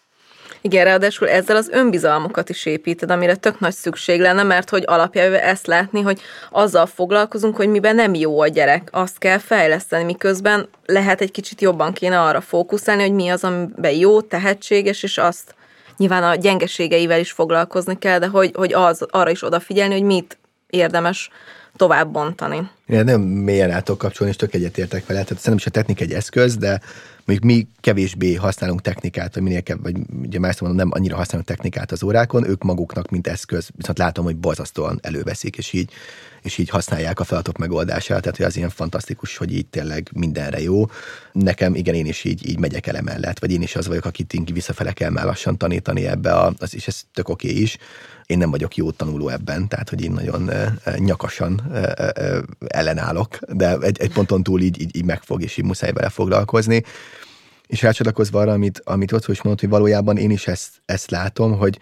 Igen, ráadásul ezzel az önbizalmukat is építed, amire tök nagy szükség lenne, mert hogy alapjából ezt látni, hogy azzal foglalkozunk, hogy miben nem jó a gyerek, azt kell fejleszteni, miközben lehet egy kicsit jobban kéne arra fókuszálni, hogy mi az, amiben jó, tehetséges, és azt nyilván a gyengeségeivel is foglalkozni kell, de hogy, hogy az, arra is odafigyelni, hogy mit érdemes tovább bontani. Én nem mélyen át kapcsolni, és tök egyetértek vele. Tehát szerintem is a technika egy eszköz, de mondjuk mi kevésbé használunk technikát, vagy minél kev, vagy ugye más mondom, nem annyira használunk technikát az órákon, ők maguknak, mint eszköz, viszont látom, hogy borzasztóan előveszik, és így, és így használják a feladatok megoldását, tehát hogy az ilyen fantasztikus, hogy így tényleg mindenre jó. Nekem igen, én is így, így megyek el emellett, vagy én is az vagyok, akit így visszafele kell már lassan tanítani ebbe, a, az, és ez tök oké okay is. Én nem vagyok jó tanuló ebben, tehát hogy én nagyon nyakasan ellenállok, de egy, egy ponton túl így, így, így megfog, és így muszáj vele foglalkozni És rácsatlakozva arra, amit, amit ott is mondott, hogy valójában én is ezt, ezt látom, hogy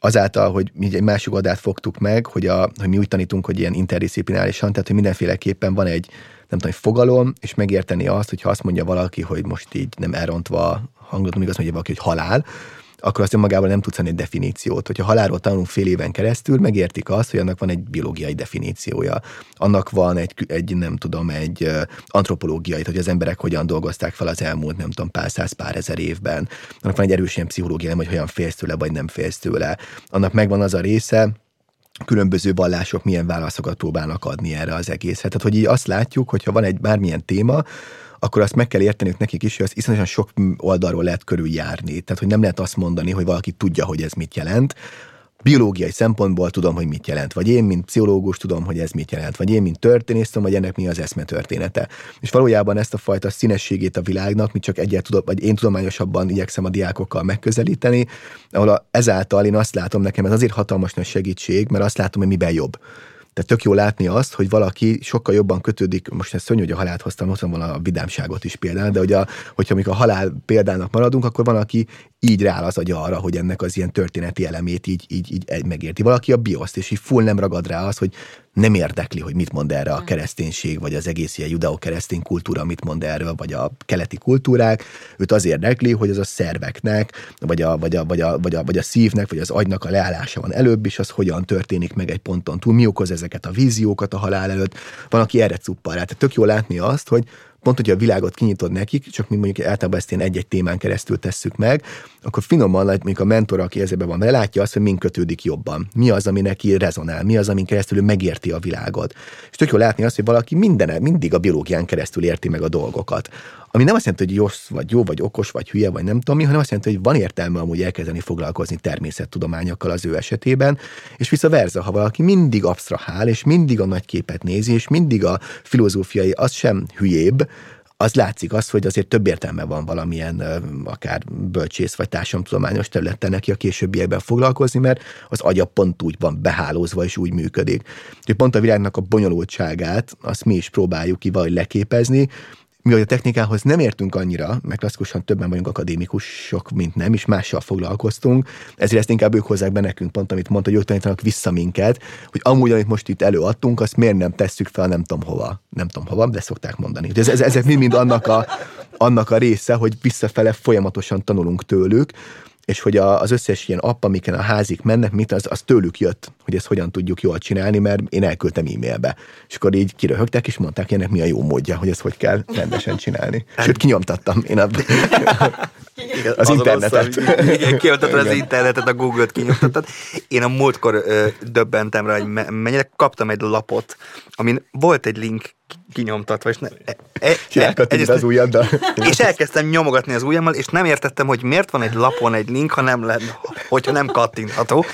azáltal, hogy mi egy másik adát fogtuk meg, hogy, a, hogy mi úgy tanítunk, hogy ilyen interdisziplinárisan, tehát hogy mindenféleképpen van egy, nem tudom, fogalom, és megérteni azt, hogyha azt mondja valaki, hogy most így nem elrontva hangot, még azt mondja valaki, hogy halál, akkor azt önmagában nem tudsz egy definíciót. Hogyha halálról tanulunk fél éven keresztül, megértik azt, hogy annak van egy biológiai definíciója. Annak van egy, egy nem tudom, egy antropológiai, hogy az emberek hogyan dolgozták fel az elmúlt, nem tudom, pár száz, pár ezer évben. Annak van egy erős ilyen pszichológia, nem, hogy olyan félsz tőle, vagy nem félsz tőle. Annak megvan az a része, különböző vallások milyen válaszokat próbálnak adni erre az egészet. Tehát, hogy így azt látjuk, hogyha van egy bármilyen téma, akkor azt meg kell érteniük nekik is, hogy az iszonyatosan sok oldalról lehet körüljárni. Tehát, hogy nem lehet azt mondani, hogy valaki tudja, hogy ez mit jelent, biológiai szempontból tudom, hogy mit jelent, vagy én, mint pszichológus tudom, hogy ez mit jelent, vagy én, mint történész tudom, hogy ennek mi az eszme története. És valójában ezt a fajta színességét a világnak, mi csak egyet tudom, vagy én tudományosabban igyekszem a diákokkal megközelíteni, ahol ezáltal én azt látom, nekem ez azért hatalmas nagy segítség, mert azt látom, hogy miben jobb. Tehát tök jó látni azt, hogy valaki sokkal jobban kötődik, most ez szörnyű, hogy a halált hoztam, hoztam volna a vidámságot is például, de hogy a, hogyha amikor a halál példának maradunk, akkor van, aki így rá az agya arra, hogy ennek az ilyen történeti elemét így, így, így megérti. Valaki a bioszt, és így full nem ragad rá az, hogy nem érdekli, hogy mit mond erre a kereszténység, vagy az egész ilyen judeo-keresztény kultúra mit mond erről, vagy a keleti kultúrák. Őt az érdekli, hogy az a szerveknek, vagy a, vagy a, vagy a, vagy a, vagy a szívnek, vagy az agynak a leállása van előbb, és az hogyan történik meg egy ponton túl, mi okoz ezeket a víziókat a halál előtt. Van, aki erre cuppal rá. Tehát tök jó látni azt, hogy pont, hogy a világot kinyitod nekik, csak mi mondjuk általában ezt ilyen egy-egy témán keresztül tesszük meg, akkor finoman, mondjuk a mentor, aki ezzel van, látja azt, hogy min kötődik jobban. Mi az, ami neki rezonál, mi az, amin keresztül megérti a világot. És tök jó látni azt, hogy valaki minden, mindig a biológián keresztül érti meg a dolgokat. Ami nem azt jelenti, hogy jó vagy jó, vagy okos, vagy hülye, vagy nem tudom mi, hanem azt jelenti, hogy van értelme amúgy elkezdeni foglalkozni természettudományokkal az ő esetében, és vissza verza, ha valaki mindig absztrahál, és mindig a nagy képet nézi, és mindig a filozófiai, az sem hülyébb, az látszik az, hogy azért több értelme van valamilyen akár bölcsész vagy társadalomtudományos területen neki a későbbiekben foglalkozni, mert az agya pont úgy van behálózva és úgy működik. Úgyhogy pont a világnak a bonyolultságát, azt mi is próbáljuk ki vagy leképezni, mi a technikához nem értünk annyira, mert klasszikusan többen vagyunk akadémikusok, mint nem, és mással foglalkoztunk, ezért ezt inkább ők hozzák be nekünk, pont amit mondta, hogy ők tanítanak vissza minket, hogy amúgy, amit most itt előadtunk, azt miért nem tesszük fel nem tudom hova, nem tudom hova, de szokták mondani. Ez, ez, ezek mind-mind annak a, annak a része, hogy visszafele folyamatosan tanulunk tőlük, és hogy a, az összes ilyen app, amiken a házik mennek, mit, az, az tőlük jött, hogy ezt hogyan tudjuk jól csinálni, mert én elküldtem e-mailbe. És akkor így kiröhögtek, és mondták, hogy ennek mi a jó módja, hogy ezt hogy kell rendesen csinálni. Sőt, kinyomtattam én a, az internetet. Igen, kinyomtattad az internetet, a Google-t kinyomtattad. Én a múltkor ö, döbbentem rá, hogy mennyire kaptam egy lapot, amin volt egy link kinyomtatva, és, ne, e, e, e, az ujjaddal. És elkezdtem nyomogatni az ujjammal, és nem értettem, hogy miért van egy lapon egy link, ha nem lehet, hogyha nem kattintható.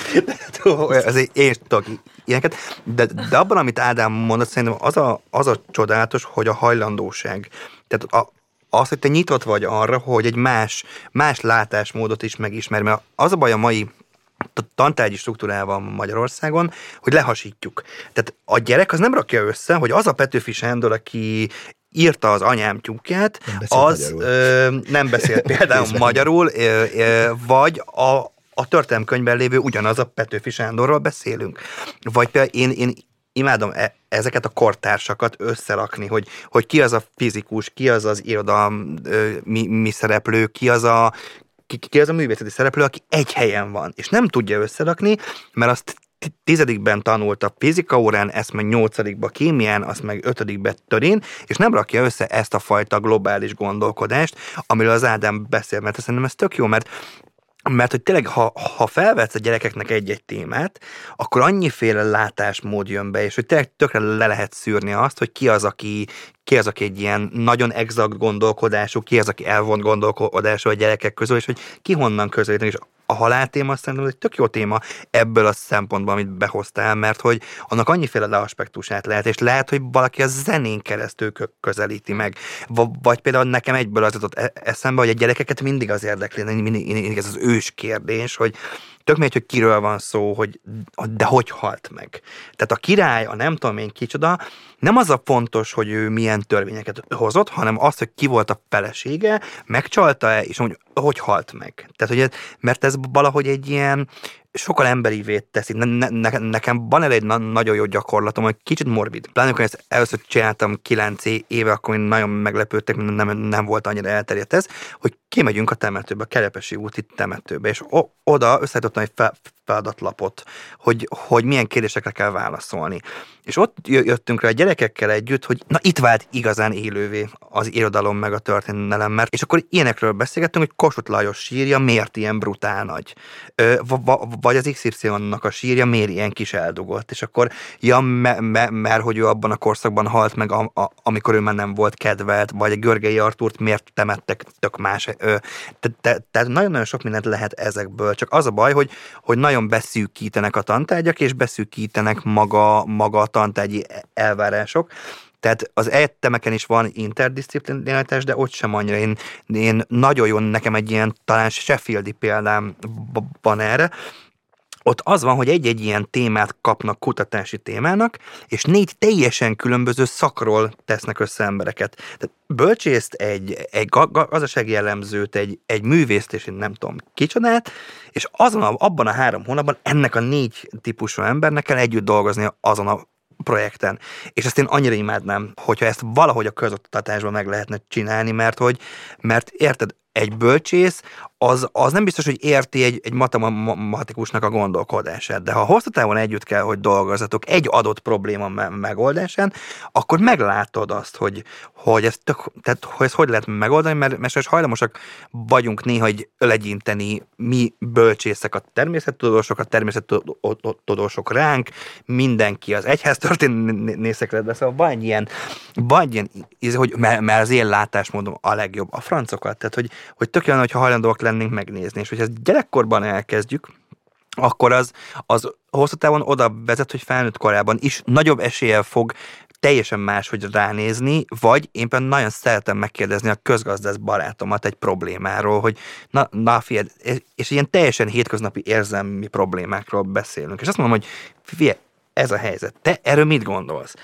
Ezért én tudok ilyeneket. De, de abban, amit Ádám mondott, szerintem az a, az a csodálatos, hogy a hajlandóság. Tehát a, az, hogy te nyitott vagy arra, hogy egy más, más látásmódot is megismer, mert az a baj a mai tantárgyi struktúrával Magyarországon, hogy lehasítjuk. Tehát a gyerek az nem rakja össze, hogy az a Petőfi Sándor, aki írta az anyám tyúkját, az ö, nem beszélt például magyarul, ö, ö, vagy a, a történelmkönyvben lévő ugyanaz a Petőfi Sándorról beszélünk. Vagy például én, én imádom e- ezeket a kortársakat összerakni, hogy, hogy ki az a fizikus, ki az az irodalmi mi, mi szereplő, ki az a ki, ki az a művészeti szereplő, aki egy helyen van, és nem tudja összerakni, mert azt tizedikben tanult a fizika órán, ezt meg nyolcadikba kémián, azt meg ötödikbe törén, és nem rakja össze ezt a fajta globális gondolkodást, amiről az Ádám beszél, mert szerintem ez tök jó, mert mert hogy tényleg, ha, ha felvetsz a gyerekeknek egy-egy témát, akkor annyiféle látásmód jön be, és hogy tényleg tökre le lehet szűrni azt, hogy ki az, aki, ki az, aki egy ilyen nagyon exakt gondolkodású, ki az, aki elvont gondolkodású a gyerekek közül, és hogy ki honnan közelíteni, és a haláltéma szerintem egy tök jó téma ebből a szempontból, amit behoztál, mert hogy annak annyiféle aspektusát lehet, és lehet, hogy valaki a zenén keresztül közelíti meg. Vagy például nekem egyből az jutott e-, eszembe, hogy a gyerekeket mindig az érdekli, mindig, ez az ős kérdés, hogy, tök mindegy, hogy kiről van szó, hogy de hogy halt meg. Tehát a király, a nem tudom én kicsoda, nem az a fontos, hogy ő milyen törvényeket hozott, hanem az, hogy ki volt a felesége, megcsalta-e, és hogy, hogy halt meg. Tehát, hogy ez, mert ez valahogy egy ilyen sokkal emberivé teszi. Ne, ne, nekem van egy na, nagyon jó gyakorlatom, hogy kicsit morbid. Pláne, amikor ezt először csináltam kilenc éve, akkor én nagyon meglepődtek, nem, nem volt annyira elterjedt ez, hogy kimegyünk a temetőbe, a Kerepesi úti temetőbe, és o, oda összeállítottam egy fel, feladatlapot, hogy, hogy milyen kérdésekre kell válaszolni. És ott jöttünk rá a gyerekekkel együtt, hogy na itt vált igazán élővé az irodalom meg a történelem, mert és akkor ilyenekről beszélgettünk, hogy Kossuth Lajos sírja miért ilyen brutál nagy. Ö, vagy az XY-nak a sírja miért ilyen kis eldugott. És akkor, ja, me, me, mert hogy ő abban a korszakban halt meg, a, a, amikor ő már nem volt kedvelt, vagy a Görgei Artúrt miért temettek tök más. Tehát te, nagyon-nagyon sok mindent lehet ezekből. Csak az a baj, hogy, hogy nagyon beszűkítenek a tantárgyak, és beszűkítenek maga, maga a tantárgyi elvárások. Tehát az egyetemeken is van interdisziplinaritás, de ott sem annyira. Én, én nagyon jó, nekem egy ilyen talán Sheffieldi példám van erre, ott az van, hogy egy-egy ilyen témát kapnak kutatási témának, és négy teljesen különböző szakról tesznek össze embereket. Tehát bölcsészt, egy, egy gazdasági jellemzőt, egy, egy művészt, és én nem tudom kicsodát, és azon a, abban a három hónapban ennek a négy típusú embernek kell együtt dolgozni azon a projekten. És ezt én annyira imádnám, hogyha ezt valahogy a közoktatásban meg lehetne csinálni, mert hogy, mert érted, egy bölcsész, az, az nem biztos, hogy érti egy, egy matematikusnak a gondolkodását, de ha hosszú távon együtt kell, hogy dolgozatok egy adott probléma megoldásán, akkor meglátod azt, hogy, hogy, ez tök, tehát, hogy ezt hogy lehet megoldani, mert, mert hajlamosak vagyunk néha hogy legyinteni mi bölcsészek a természettudósok, a természettudósok ránk, mindenki az egyház történészekre, de szóval van ilyen, van ilyen, hogy, mert, mert az én látásmódom a legjobb, a francokat, tehát hogy, hogy tök olyan, hogyha hajlandóak lennénk megnézni, és hogyha ezt gyerekkorban elkezdjük, akkor az, az hosszú távon oda vezet, hogy felnőtt korában is nagyobb eséllyel fog teljesen más, hogy ránézni, vagy én például nagyon szeretem megkérdezni a közgazdász barátomat egy problémáról, hogy na, na figyelj, és ilyen teljesen hétköznapi érzelmi problémákról beszélünk. És azt mondom, hogy figyelj, ez a helyzet, te erről mit gondolsz?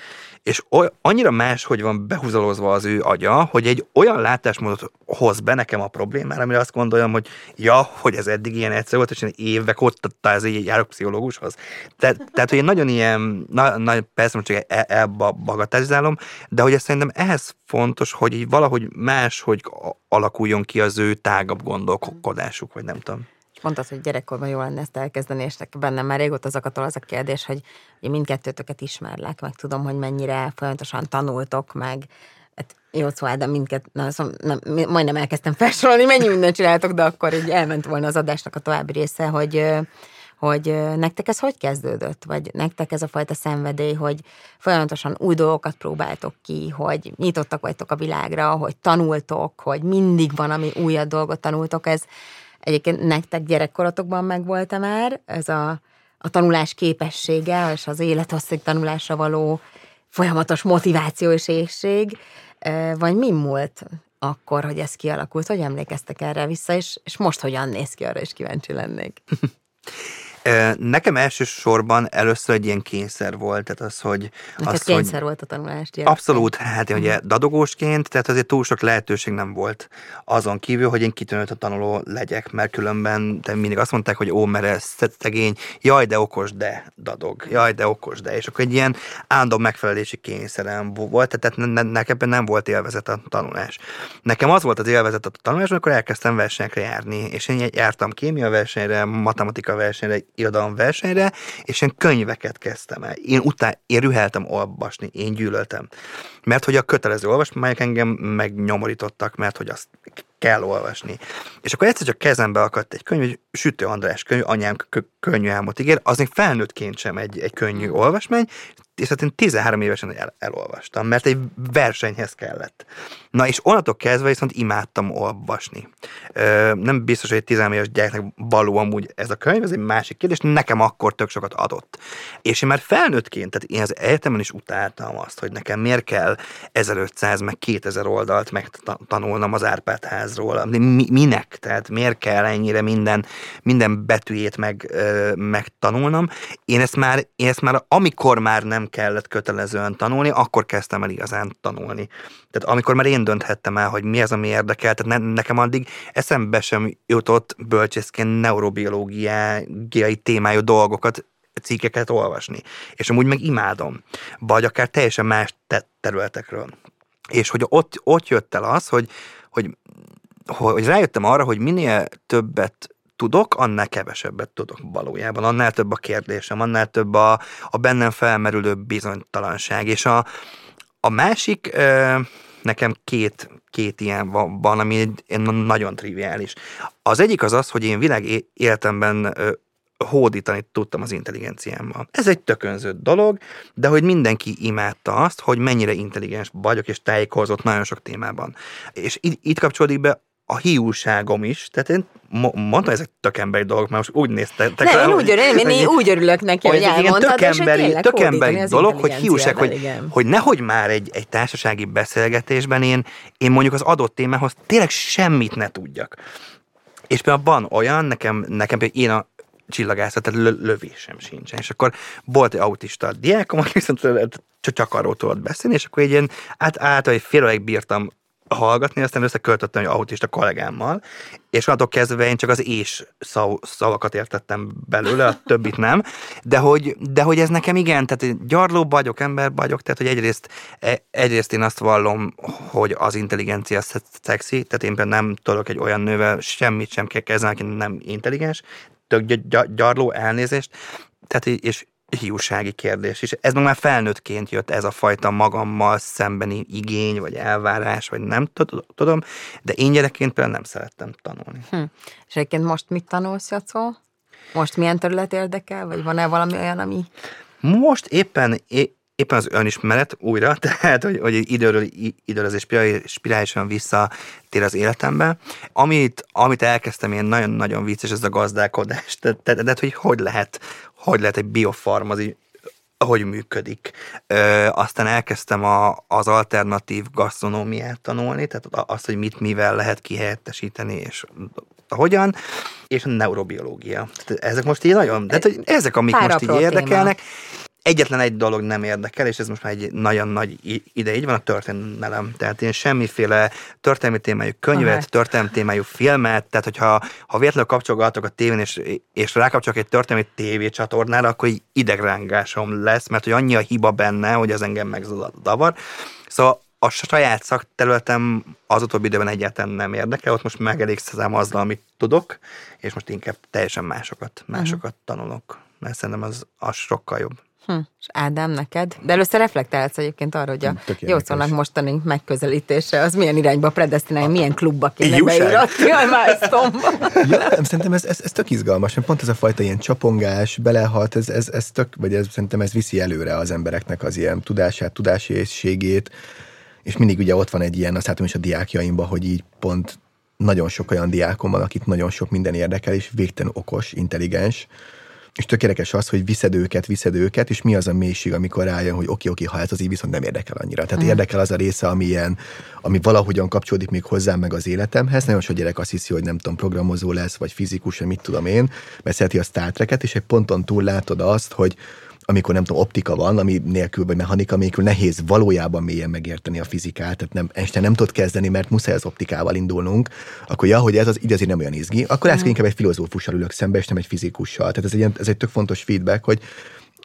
És oly, annyira más, hogy van behúzalozva az ő agya, hogy egy olyan látásmódot hoz be nekem a problémára, amire azt gondolom, hogy ja, hogy ez eddig ilyen egyszer volt, és én évek ott ez így járok pszichológushoz. Te, tehát, hogy én nagyon ilyen, na, na, persze most csak elbagatelizálom, de hogy ez szerintem ehhez fontos, hogy így valahogy más, hogy alakuljon ki az ő tágabb gondolkodásuk, vagy nem tudom mondtad, hogy gyerekkorban jó lenne ezt elkezdeni, és bennem már régóta zakatol az a kérdés, hogy, hogy mindkettőtöket ismerlek, meg tudom, hogy mennyire folyamatosan tanultok, meg hát jó szóval, de mindket, na, szóval, nem, majdnem elkezdtem felsorolni, mennyi mindent csináltok, de akkor így elment volna az adásnak a további része, hogy hogy nektek ez hogy kezdődött? Vagy nektek ez a fajta szenvedély, hogy folyamatosan új dolgokat próbáltok ki, hogy nyitottak vagytok a világra, hogy tanultok, hogy mindig van, ami újabb dolgot tanultok, ez, Egyébként nektek gyerekkorotokban megvolt-e már ez a, a tanulás képessége, és az élethosszig tanulásra való folyamatos motiváció és ésség, vagy mi múlt akkor, hogy ez kialakult? Hogy emlékeztek erre vissza, és, és most hogyan néz ki arra, és kíváncsi lennék? Nekem elsősorban először egy ilyen kényszer volt, tehát az, hogy... Neked az, kényszer hogy volt a tanulás Abszolút, hát én ugye mhm. dadogósként, tehát azért túl sok lehetőség nem volt azon kívül, hogy én kitűnőt a tanuló legyek, mert különben de mindig azt mondták, hogy ó, mert ez szegény, jaj, de okos, de dadog, jaj, de okos, de, és akkor egy ilyen állandó megfelelési kényszerem volt, tehát ne, ne, nekem nem volt élvezet a tanulás. Nekem az volt az élvezet a tanulás, amikor elkezdtem versenyekre járni, és én jártam kémia versenyre, matematika versenyre, irodalom versenyre, és én könyveket kezdtem el. Én után, én rüheltem olvasni, én gyűlöltem. Mert hogy a kötelező olvasmányok engem megnyomorítottak, mert hogy azt kell olvasni. És akkor egyszer csak kezembe akadt egy könyv, egy Sütő András könyv, anyám könnyű álmot ígér, az még felnőttként sem egy, egy könnyű olvasmány, és hát én 13 évesen el, elolvastam, mert egy versenyhez kellett. Na és onnantól kezdve viszont imádtam olvasni. Ö, nem biztos, hogy egy 13 éves gyereknek való amúgy ez a könyv, ez egy másik kérdés, nekem akkor tök sokat adott. És én már felnőttként, tehát én az egyetemen is utáltam azt, hogy nekem miért kell 1500 meg 2000 oldalt megtanulnom az Árpád házról. Mi, minek? Tehát miért kell ennyire minden, minden betűjét meg, megtanulnom? Én ezt, már, én ezt már amikor már nem kellett kötelezően tanulni, akkor kezdtem el igazán tanulni. Tehát amikor már én dönthettem el, hogy mi az, ami érdekel, tehát ne, nekem addig eszembe sem jutott bölcsészként neurobiológiai témájú dolgokat cikkeket olvasni. És amúgy meg imádom. Vagy akár teljesen más területekről. És hogy ott, ott jött el az, hogy, hogy, hogy rájöttem arra, hogy minél többet tudok, annál kevesebbet tudok valójában. Annál több a kérdésem, annál több a, a bennem felmerülő bizonytalanság. És a, a másik, nekem két, két ilyen van, van ami nagyon triviális. Az egyik az az, hogy én világ életemben hódítani tudtam az intelligenciámmal. Ez egy tökönzött dolog, de hogy mindenki imádta azt, hogy mennyire intelligens vagyok, és tájékozott nagyon sok témában. És itt, itt kapcsolódik be a hiúságom is, tehát én mondtam, ezek tök emberi dolgok, mert most úgy néztek Nem, rá, én, úgy, örül, én, én úgy örülök neki, hogy, hogy elmondtad, tök emberi, tök emberi dolog, hogy hiúság, hogy, hogy nehogy már egy, egy társasági beszélgetésben én, én mondjuk az adott témához tényleg semmit ne tudjak. És például van olyan, nekem, nekem például én a csillagászat, tehát lö- lövésem sincsen. És akkor volt egy autista diákom, aki viszont csak arról tudott beszélni, és akkor egy ilyen át, át egy fél bírtam hallgatni, aztán összeköltöttem egy autista kollégámmal, és attól kezdve én csak az és szav, szavakat értettem belőle, a többit nem, de hogy, de hogy ez nekem igen, tehát gyarló vagyok, ember vagyok, tehát hogy egyrészt, e, egyrészt én azt vallom, hogy az intelligencia szexi, tehát én például nem tudok egy olyan nővel semmit sem kell kezdeni, aki nem intelligens, tök gyarló elnézést, tehát és hiúsági kérdés. És ez már felnőttként jött ez a fajta magammal szembeni igény, vagy elvárás, vagy nem tudom, de én gyerekként például nem szerettem tanulni. Hm. És egyébként most mit tanulsz, Jacó? Most milyen terület érdekel, vagy van-e valami olyan, ami... Most éppen, éppen az önismeret újra, tehát hogy, hogy időről időről ez spirálisan visszatér az életembe. Amit, amit elkezdtem, én nagyon-nagyon vicces, ez a gazdálkodás. Tehát, tehát hogy hogy lehet, hogy lehet egy biofarm az így, hogy működik. Ö, aztán elkezdtem a, az alternatív gasztronómiát tanulni, tehát azt, hogy mit mivel lehet kihelyettesíteni, és hogyan, és a neurobiológia. Tehát ezek most így nagyon, tehát hogy ezek, amik most így érdekelnek, egyetlen egy dolog nem érdekel, és ez most már egy nagyon nagy ide így van, a történelem. Tehát én semmiféle történelmi témájú könyvet, Aha. történelmi témájú filmet, tehát hogyha ha véletlenül kapcsolgatok a tévén, és, és rákapcsolok egy történelmi tévécsatornára, akkor idegrángásom lesz, mert hogy annyi a hiba benne, hogy az engem megzavar. Szóval a saját szakterületem az utóbbi időben egyáltalán nem érdekel, ott most megelégszem azzal, amit tudok, és most inkább teljesen másokat, másokat uh-huh. tanulok, mert szerintem az, az sokkal jobb. Hm. És Ádám, neked? De először reflektálsz egyébként arra, hogy a Jószónak mostani megközelítése az milyen irányba predestinálja, milyen klubba kéne beiratni a ja, nem, szerintem ez, ez, ez tök izgalmas, mert pont ez a fajta ilyen csapongás, belehalt, ez, ez, ez tök, vagy ez, szerintem ez viszi előre az embereknek az ilyen tudását, tudásésségét, és mindig ugye ott van egy ilyen, azt látom is a diákjaimban, hogy így pont nagyon sok olyan diákom van, akit nagyon sok minden érdekel, és végtelen okos, intelligens, és tökéletes az, hogy viszed őket, viszed őket, és mi az a mélység, amikor rájön, hogy oké, oké, ha ez az így viszont nem érdekel annyira. Tehát uh-huh. érdekel az a része, ami ilyen, ami valahogyan kapcsolódik még hozzám, meg az életemhez. Nagyon sok gyerek azt hiszi, hogy nem tudom, programozó lesz, vagy fizikus, vagy mit tudom én, mert szereti a Star Trek-et, és egy ponton túl látod azt, hogy amikor nem tudom, optika van, ami nélkül, vagy mechanika nélkül nehéz valójában mélyen megérteni a fizikát, tehát nem, este nem tud kezdeni, mert muszáj az optikával indulnunk, akkor ja, hogy ez az így nem olyan izgi, akkor ezt inkább egy filozófussal ülök szembe, és nem egy fizikussal. Tehát ez egy, ez egy tök fontos feedback, hogy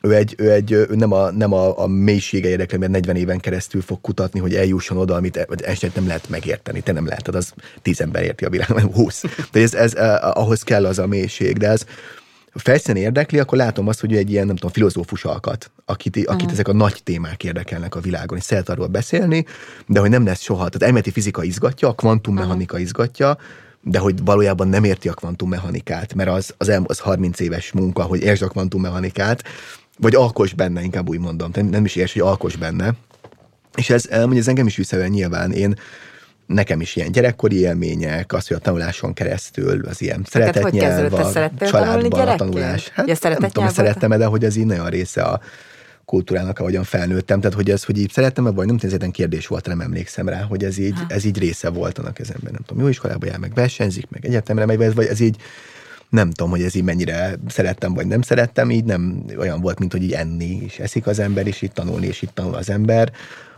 ő, egy, ő, egy, ő nem a, nem a, a mélysége érdekli, mert 40 éven keresztül fog kutatni, hogy eljusson oda, amit este nem lehet megérteni. Te nem leheted, az tíz ember érti a világon, 20. De ez, ez, eh, ahhoz kell az a mélység, de ez, felszínen érdekli, akkor látom azt, hogy egy ilyen, nem tudom, filozófus alkat, akit, akit uh-huh. ezek a nagy témák érdekelnek a világon, és szeret arról beszélni, de hogy nem lesz soha. Tehát elméleti fizika izgatja, a kvantummechanika uh-huh. izgatja, de hogy valójában nem érti a kvantummechanikát, mert az, az, az 30 éves munka, hogy értsd a kvantummechanikát, vagy alkos benne, inkább úgy mondom, nem, nem is érs, hogy alkos benne. És ez, hogy ez engem is visszajön nyilván. Én nekem is ilyen gyerekkori élmények, az, hogy a tanuláson keresztül az ilyen szeretett nyelv, a családban a tanulás. Hát ja, nem tudom, szerettem de hogy ez így nagyon része a kultúrának, ahogyan felnőttem. Tehát, hogy ez, hogy így szerettem-e, vagy nem tudom, kérdés volt, nem emlékszem rá, hogy ez így, ez így része volt annak az ember. Nem tudom, jó iskolába jár, meg versenyzik, meg egyetemre megy, vagy ez így nem tudom, hogy ez így mennyire szerettem, vagy nem szerettem, így nem olyan volt, mint hogy így enni, és eszik az ember, és itt tanulni, és itt tanul az ember.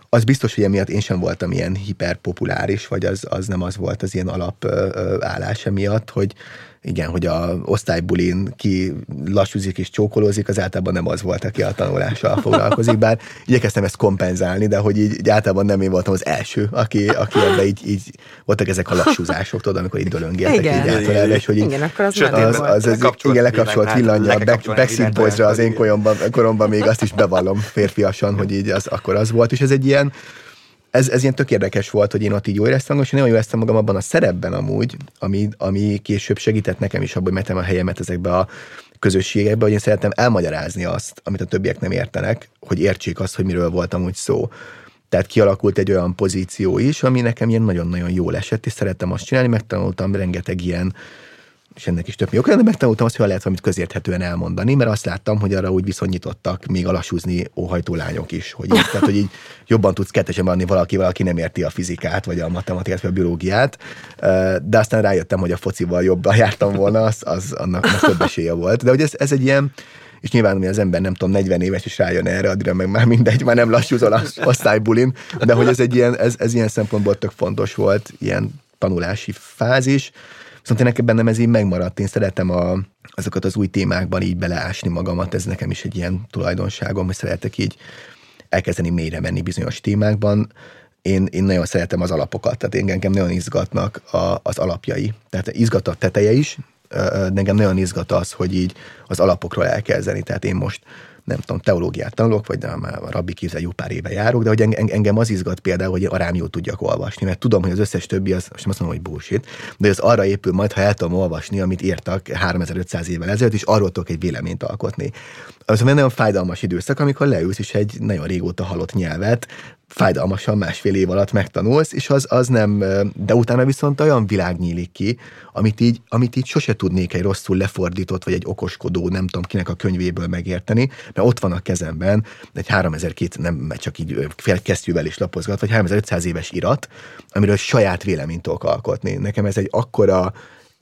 Az biztos, hogy emiatt én sem voltam ilyen hiperpopuláris, vagy az, az nem az volt az ilyen alapállás emiatt, hogy igen, hogy a osztálybulin ki lassúzik és csókolózik, az általában nem az volt, aki a tanulással foglalkozik, bár igyekeztem ezt kompenzálni, de hogy így, így általában nem én voltam az első, aki, aki ebbe így, így voltak ezek a lassúzások, tudod, amikor így dölöngéltek igen. így általában, és hogy így, igen, akkor az, az, az, az, az igen, lekapcsolt villanja, Backseat Boys-ra az én koromban, koromban még azt is bevallom férfiasan, hogy így az, akkor az volt, és ez egy ilyen, ez, ez ilyen tök érdekes volt, hogy én ott így jól éreztem és én nagyon jól éreztem magam abban a szerepben amúgy, ami, ami később segített nekem is abban, hogy mentem a helyemet ezekbe a közösségekbe, hogy én szeretem elmagyarázni azt, amit a többiek nem értenek, hogy értsék azt, hogy miről voltam úgy szó. Tehát kialakult egy olyan pozíció is, ami nekem ilyen nagyon-nagyon jól esett, és szerettem azt csinálni, megtanultam rengeteg ilyen és ennek is több oka, de megtanultam azt, hogy lehet valamit közérthetően elmondani, mert azt láttam, hogy arra úgy viszonyítottak még a lassúzni óhajtó lányok is, hogy így, tehát, hogy így jobban tudsz kettesen adni valaki, valaki nem érti a fizikát, vagy a matematikát, vagy a biológiát, de aztán rájöttem, hogy a focival jobban jártam volna, az, az annak, annak több esélye volt. De hogy ez, ez egy ilyen, és nyilván, hogy az ember nem tudom, 40 éves is rájön erre, addigra meg már mindegy, már nem lassúzol az osztálybulin, de hogy ez egy ilyen, ez, ez ilyen szempontból tök fontos volt, ilyen tanulási fázis, Én nekem bennem ez így megmaradt. Én szeretem a, azokat az új témákban így beleásni magamat, ez nekem is egy ilyen tulajdonságom, hogy szeretek így elkezdeni mélyre menni bizonyos témákban. Én, én nagyon szeretem az alapokat, tehát én engem nagyon izgatnak a, az alapjai. Tehát izgat a teteje is, de engem nagyon izgat az, hogy így az alapokról elkezdeni. Tehát én most nem tudom, teológiát tanulok, vagy de már a rabbi képzel jó pár éve járok, de hogy engem az izgat például, hogy arámiót tudjak olvasni, mert tudom, hogy az összes többi, az most azt mondom, hogy bullshit, de az arra épül majd, ha el tudom olvasni, amit írtak 3500 évvel ezelőtt, és arról tudok egy véleményt alkotni. Az egy nagyon fájdalmas időszak, amikor leülsz is egy nagyon régóta halott nyelvet, fájdalmasan másfél év alatt megtanulsz, és az, az nem, de utána viszont olyan világ nyílik ki, amit így, amit így sose tudnék egy rosszul lefordított, vagy egy okoskodó, nem tudom kinek a könyvéből megérteni, mert ott van a kezemben egy 3200, nem csak így kesztyűvel is lapozgat, vagy 3500 éves irat, amiről saját véleményt tudok alkotni. Nekem ez egy akkora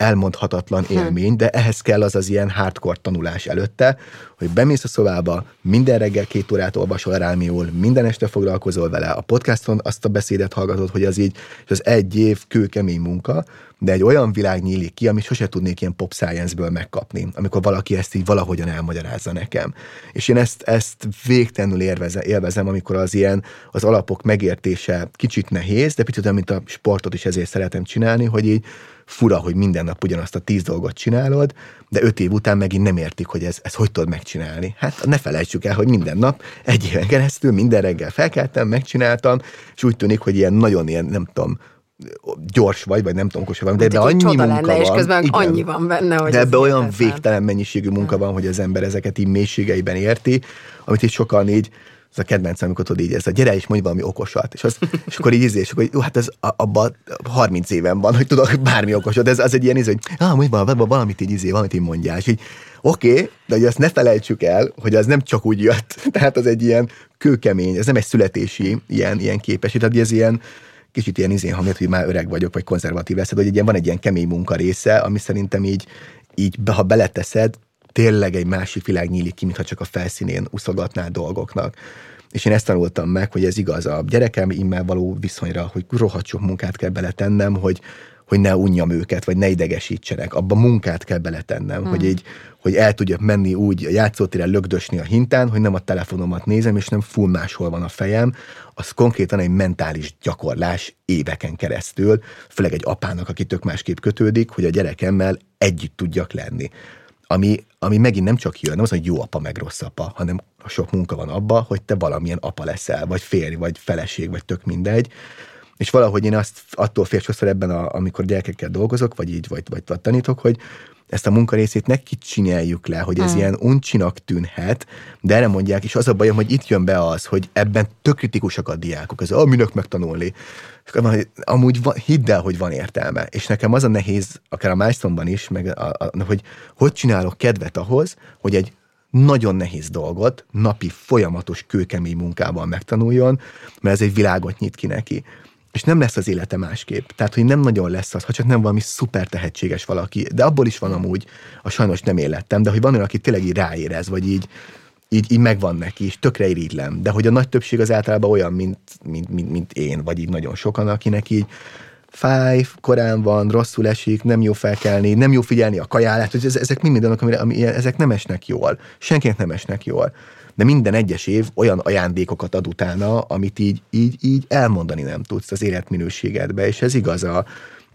elmondhatatlan hm. élmény, de ehhez kell az az ilyen hardcore tanulás előtte, hogy bemész a szobába, minden reggel két órát olvasol rámiul, minden este foglalkozol vele, a podcaston azt a beszédet hallgatod, hogy az így, és az egy év kőkemény munka, de egy olyan világ nyílik ki, amit sose tudnék ilyen pop science-ből megkapni, amikor valaki ezt így valahogyan elmagyarázza nekem. És én ezt, ezt végtelenül élvezem, élvezem, amikor az ilyen, az alapok megértése kicsit nehéz, de picit olyan, mint a sportot is ezért szeretem csinálni, hogy így fura, hogy minden nap ugyanazt a tíz dolgot csinálod, de öt év után megint nem értik, hogy ez, ez hogy tudod megcsinálni. Hát ne felejtsük el, hogy minden nap, egy éven keresztül, minden reggel felkeltem, megcsináltam, és úgy tűnik, hogy ilyen nagyon ilyen, nem tudom, gyors vagy, vagy nem tudom, okos vagy, de, de annyi munka lenne, van. És közben igen, annyi van benne, hogy De ebbe olyan végtelen mennyiségű munka van, hogy az ember ezeket így mélységeiben érti, amit itt sokan így ez a kedvenc, amikor tudod így, ez a gyere és mondj valami okosat, és, az, és akkor így ízé, és hát ez abban 30 éven van, hogy tudok bármi okosat, ez az egy ilyen íz, hogy ah, mondj valami, valamit így izé, valamit így mondjál, és így oké, okay, de hogy azt ne felejtsük el, hogy az nem csak úgy jött, tehát az egy ilyen kőkemény, ez nem egy születési ilyen, ilyen képesség, tehát ez ilyen, kicsit ilyen izén hangja, hogy már öreg vagyok, vagy konzervatív leszed, hogy egy ilyen, van egy ilyen kemény munka része, ami szerintem így, így ha beleteszed, tényleg egy másik világ nyílik ki, mintha csak a felszínén uszogatnál dolgoknak. És én ezt tanultam meg, hogy ez igaz a gyerekem immel való viszonyra, hogy rohadt sok munkát kell beletennem, hogy, hogy ne unjam őket, vagy ne idegesítsenek. Abba munkát kell beletennem, hmm. hogy így, hogy el tudjak menni úgy a játszótéren lögdösni a hintán, hogy nem a telefonomat nézem, és nem full máshol van a fejem. Az konkrétan egy mentális gyakorlás éveken keresztül, főleg egy apának, aki tök másképp kötődik, hogy a gyerekemmel együtt tudjak lenni ami, ami megint nem csak jön, nem az, hogy jó apa meg rossz apa, hanem sok munka van abba, hogy te valamilyen apa leszel, vagy férj, vagy feleség, vagy tök mindegy. És valahogy én azt attól fél sokszor ebben, a, amikor gyerekekkel dolgozok, vagy így, vagy, vagy, vagy tanítok, hogy, ezt a munkarészét ne kicsinyeljuk le, hogy ez hmm. ilyen uncsinak tűnhet, de erre mondják, és az a bajom, hogy itt jön be az, hogy ebben tök kritikusak a diákok, ez a minek megtanulni. Amúgy van, hidd el, hogy van értelme. És nekem az a nehéz, akár a milestone is, meg a, a, hogy hogy csinálok kedvet ahhoz, hogy egy nagyon nehéz dolgot napi folyamatos kőkemény munkával megtanuljon, mert ez egy világot nyit ki neki és nem lesz az élete másképp. Tehát, hogy nem nagyon lesz az, ha csak nem valami szuper tehetséges valaki, de abból is van amúgy, a sajnos nem élettem, de hogy van olyan, aki tényleg így ráérez, vagy így, így, így megvan neki, és tökre irigylem. De hogy a nagy többség az általában olyan, mint, mint, mint, mint én, vagy így nagyon sokan, akinek így fáj, korán van, rosszul esik, nem jó felkelni, nem jó figyelni a kajálát, hogy ezek mind mindenek, amire, ami, ezek nem esnek jól. Senkinek nem esnek jól de minden egyes év olyan ajándékokat ad utána, amit így, így, így elmondani nem tudsz az életminőségedbe, és ez igaz a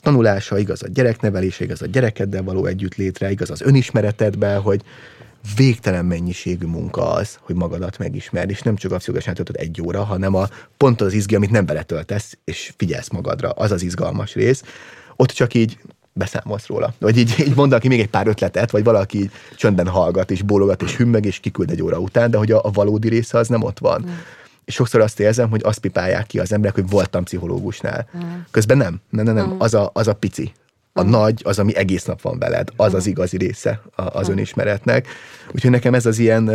tanulása, igaz a gyereknevelése, igaz a gyerekeddel való együttlétre, igaz az önismeretedbe, hogy végtelen mennyiségű munka az, hogy magadat megismerd, és nem csak a pszichológián töltöd egy óra, hanem a pont az izgi, amit nem beletöltesz, és figyelsz magadra, az az izgalmas rész. Ott csak így beszámolsz róla. Vagy így, így mondanak ki még egy pár ötletet, vagy valaki így csöndben hallgat, és bólogat, és hümmeg, és kiküld egy óra után, de hogy a, a valódi része az nem ott van. Mm. És sokszor azt érzem, hogy azt pipálják ki az emberek, hogy voltam pszichológusnál. Mm. Közben nem, nem, nem, nem. Mm. Az, a, az a pici, a mm. nagy, az, ami egész nap van veled, az az igazi része az mm. önismeretnek. Úgyhogy nekem ez az ilyen,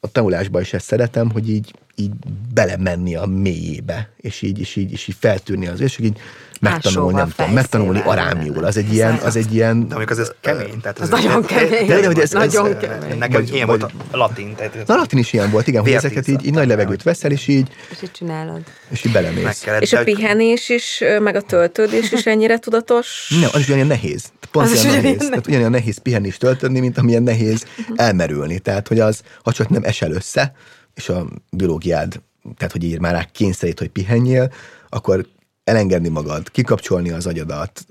a tanulásban is ezt szeretem, hogy így, így belemenni a mélyébe, és így, és így, és így feltűrni az, és így megtanulni, nem tudom, megtanulni arámiul. Az egy ilyen, az egy ilyen... De mondjuk az ez kemény. Tehát az, az nagyon kemény. De, de, hogy ez, nagyon ez, kemény. Nekem ilyen volt a latin. Tehát, a latin is ilyen volt, igen, hogy ezeket így, így nagy levegőt veszel, és így... És így csinálod. És így belemész. És a pihenés is, meg a töltődés is ennyire tudatos? Nem, az is ugyanilyen nehéz. Pont az olyan nehéz. Tehát ugyanilyen nehéz pihenni és töltődni, mint amilyen nehéz elmerülni. Tehát, hogy az, ha csak nem esel össze, és a biológiád, tehát, hogy így már rá kényszerít, hogy pihenjél, akkor elengedni magad, kikapcsolni az agyadat,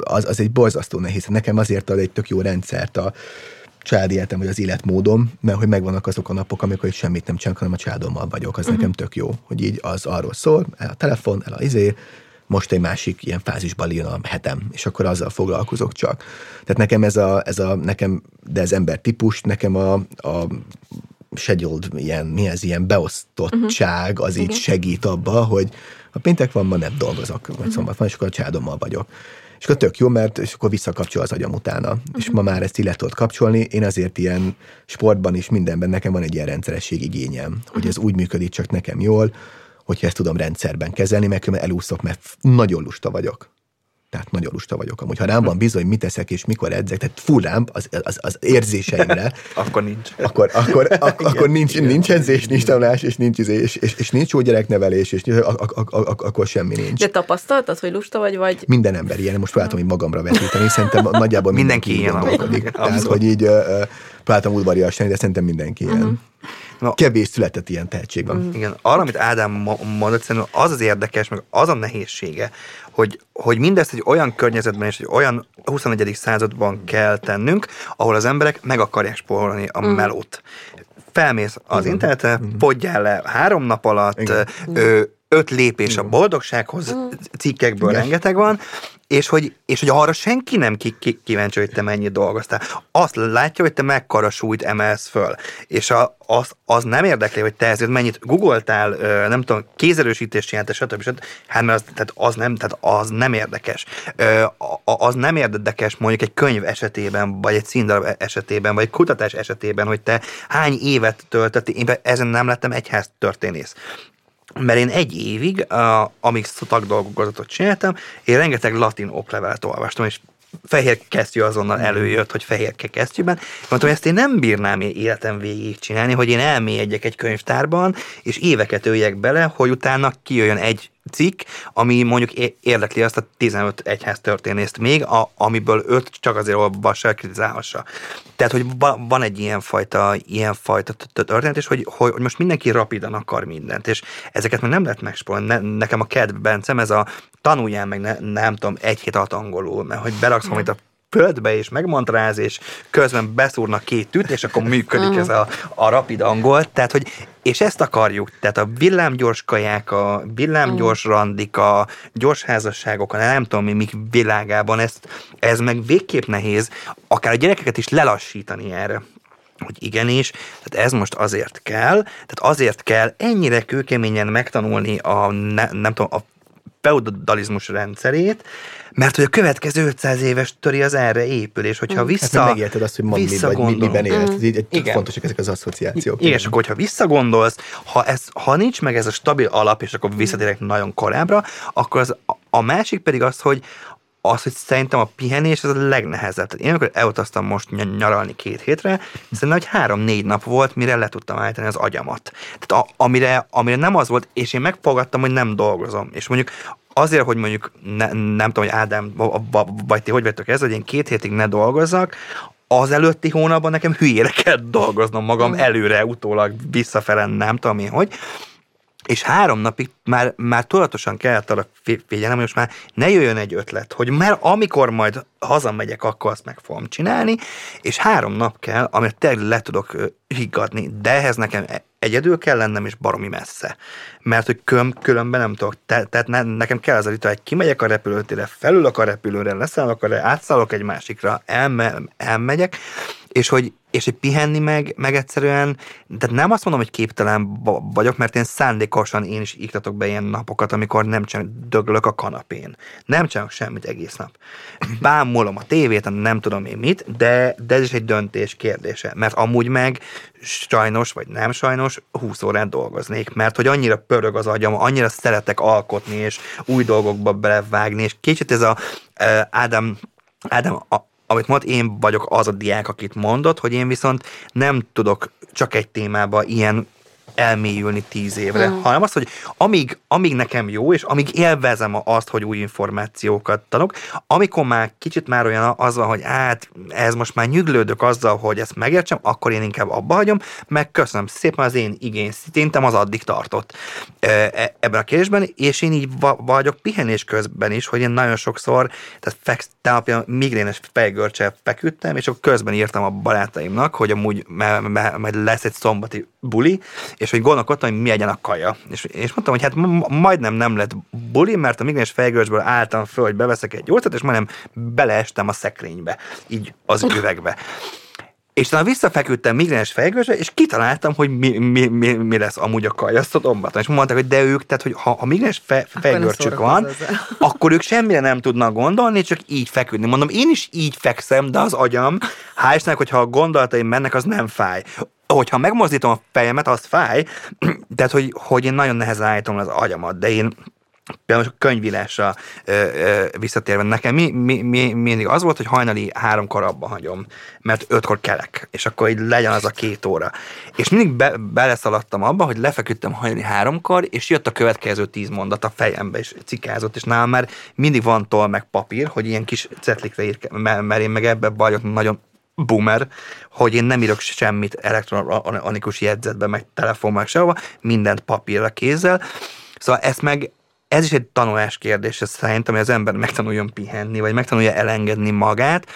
az, az egy borzasztó nehéz. Nekem azért ad egy tök jó rendszert a családi életem, vagy az életmódom, mert hogy megvannak azok a napok, amikor semmit nem csinálok, hanem a családommal vagyok. Az uh-huh. nekem tök jó, hogy így az arról szól, el a telefon, el a izé, most egy másik ilyen fázisban jön a hetem, és akkor azzal foglalkozok csak. Tehát nekem ez a, ez a nekem, de ez ember típus, nekem a, a scheduled, ilyen, mi ez, ilyen beosztottság, uh-huh. az így Igen. segít abba, hogy ha péntek van, ma nem dolgozok, vagy uh-huh. szombat van, és akkor a családommal vagyok. És akkor tök jó, mert és akkor visszakapcsol az agyam utána. Uh-huh. És ma már ezt illet kapcsolni. Én azért ilyen sportban is mindenben nekem van egy ilyen rendszeresség igényem, uh-huh. hogy ez úgy működik csak nekem jól, hogyha ezt tudom rendszerben kezelni, mert elúszok, mert nagyon lusta vagyok tehát nagyon lusta vagyok amúgy. Ha rám van bizony, mit teszek és mikor edzek, tehát full rám az, az, az érzéseimre. akkor nincs. Akkor, akkor, ak, akkor nincs, igen, nincs edzés, nincs tanulás, és nincs, izé, és, és, és nincs jó gyereknevelés, és ak, ak, ak, akkor semmi nincs. De tapasztaltad, hogy lusta vagy, vagy? Minden ember ilyen, most próbáltam hogy magamra vetíteni, szerintem nagyjából mindenki, mindenki ilyen. Tehát, hogy így uh, próbáltam udvariasítani, de szerintem mindenki ilyen. Uh-huh. Na, Kevés született ilyen tehetség van. Igen, arra, amit Ádám mondott, szerintem az az érdekes, meg az a nehézsége, hogy, hogy mindezt egy olyan környezetben és egy olyan 21. században kell tennünk, ahol az emberek meg akarják spórolni a mm. melót. Felmész az mm. internetre, mm. podjál le három nap alatt, Igen. ö, öt lépés a boldogsághoz, mm. cikkekből Igen. rengeteg van, és hogy, és hogy arra senki nem ki, ki, kíváncsi, hogy te mennyit dolgoztál. Azt látja, hogy te mekkora súlyt emelsz föl, és a, az, az nem érdekli, hogy te ezért mennyit googoltál, nem tudom, kézerősítést csináltál, stb. stb. Hát mert az, tehát az, nem, tehát az nem érdekes. Az nem érdekes mondjuk egy könyv esetében, vagy egy színdarab esetében, vagy egy kutatás esetében, hogy te hány évet töltöttél, én ezen nem lettem egyház történész mert én egy évig, uh, amíg szakdolgozatot csináltam, én rengeteg latin oklevelet olvastam, és fehér kesztyű azonnal előjött, hogy fehér kesztyűben. Mondtam, hogy ezt én nem bírnám életem végig csinálni, hogy én elmélyedjek egy könyvtárban, és éveket öljek bele, hogy utána kijöjjön egy cikk, ami mondjuk érdekli azt a 15 egyház történészt még, a, amiből 5 csak azért olvassa, kritizálhassa. Tehát, hogy van egy ilyenfajta, ilyenfajta történet, és hogy, hogy most mindenki rapidan akar mindent, és ezeket meg nem lehet megspolni. Ne, nekem a kedvencem ez a tanuljál meg, ne, nem tudom, egy hét alatt angolul, mert hogy beraksz valamit a földbe, és megmantráz, és közben beszúrnak két tűt, és akkor működik ez a, a rapid angol. Tehát, hogy és ezt akarjuk, tehát a villámgyors kaják, a villámgyors randik, a gyors házasságok, a nem tudom mi, mik világában, ezt, ez meg végképp nehéz, akár a gyerekeket is lelassítani erre. Hogy igenis, tehát ez most azért kell, tehát azért kell ennyire kőkeményen megtanulni a, ne, nem tudom, a feudalizmus rendszerét, mert hogy a következő 500 éves töri az erre épül, és hogyha mm. vissza... Hát, megérted azt, hogy ma mi vagy, mi, miben élsz. Mm. Így, Igen. fontosak ezek az asszociációk. Igen, és akkor, hogyha visszagondolsz, ha, ez, ha nincs meg ez a stabil alap, és akkor visszatérek nagyon korábbra, akkor az, a másik pedig az, hogy az, hogy szerintem a pihenés az a legnehezebb. Tehát én amikor elutaztam most nyaralni két hétre, szerintem, hogy három-négy nap volt, mire le tudtam állítani az agyamat. Tehát a, amire, amire nem az volt, és én megfogadtam, hogy nem dolgozom. És mondjuk azért, hogy mondjuk ne, nem tudom, hogy Ádám, vagy ti hogy vettek ez, hogy én két hétig ne dolgozzak, az előtti hónapban nekem hülyére kell dolgoznom magam mm. előre, utólag visszafele, nem tudom én hogy és három napig már, már tudatosan kellett arra figyelnem, hogy most már ne jöjjön egy ötlet, hogy már amikor majd hazamegyek, akkor azt meg fogom csinálni, és három nap kell, amit tényleg le tudok higgadni, de ehhez nekem e- egyedül kell lennem, és baromi messze. Mert hogy köm, különben nem tudok, te, tehát ne, nekem kell az a rita, hogy kimegyek a repülőtérre, felülök a repülőre, leszállok arra, átszállok egy másikra, elme, elmegyek, és hogy, és hogy pihenni meg, meg egyszerűen, tehát nem azt mondom, hogy képtelen vagyok, mert én szándékosan én is iktatok be ilyen napokat, amikor nem csak döglök a kanapén. Nem csak semmit egész nap. Bámulom a tévét, nem tudom én mit, de, de ez is egy döntés kérdése, mert amúgy meg sajnos, vagy nem sajnos, 20 órát dolgoznék, mert hogy annyira pörög az agyam, annyira szeretek alkotni, és új dolgokba belevágni, és kicsit ez a uh, Ádám Ádám, amit mond, én vagyok az a diák, akit mondott, hogy én viszont nem tudok csak egy témába ilyen elmélyülni tíz évre, mm. hanem azt, hogy amíg, amíg nekem jó, és amíg élvezem azt, hogy új információkat tanok, amikor már kicsit már olyan az van, hogy hát ez most már nyüglődök azzal, hogy ezt megértsem, akkor én inkább abba hagyom, meg köszönöm szépen az én igényszintem az addig tartott e, ebben a kérdésben, és én így vagyok pihenés közben is, hogy én nagyon sokszor, tehát feksz, tegnap migrénes fejgörcsel feküdtem, és akkor közben írtam a barátaimnak, hogy amúgy majd lesz egy szombati buli, és hogy gondolkodtam, hogy mi legyen a kaja. És, és mondtam, hogy hát majdnem nem lett buli, mert a migráns fejgörcsből álltam föl, hogy beveszek egy gyógyszert, és majdnem beleestem a szekrénybe, így az üvegbe. És talán visszafeküdtem migráns fejgőzsre, és kitaláltam, hogy mi, mi, mi, mi lesz amúgy a kajasztotomban. És mondták, hogy de ők, tehát hogy ha, ha migráns fe, fejgörcsük van, akkor ők semmire nem tudnak gondolni, csak így feküdni. Mondom, én is így fekszem, de az agyam, hál' hogyha a gondolataim mennek, az nem fáj hogyha megmozdítom a fejemet, az fáj, tehát hogy, hogy én nagyon nehezen állítom az agyamat, de én például a könyvírásra ö, ö, visszatérve, nekem mi, mi, mi, mindig az volt, hogy hajnali háromkor abba hagyom, mert ötkor kelek, és akkor így legyen az a két óra. És mindig be, beleszaladtam abba, hogy lefeküdtem hajnali háromkor, és jött a következő tíz mondat a fejembe, és cikázott, és nálam már mindig van toll meg papír, hogy ilyen kis cetlikre ír, mert én meg ebbe vagyok nagyon boomer, hogy én nem írok semmit elektronikus jegyzetbe, meg telefonban, meg sehova, mindent papírra kézzel. Szóval ezt meg ez is egy tanulás kérdés, ez szerintem, hogy az ember megtanuljon pihenni, vagy megtanulja elengedni magát.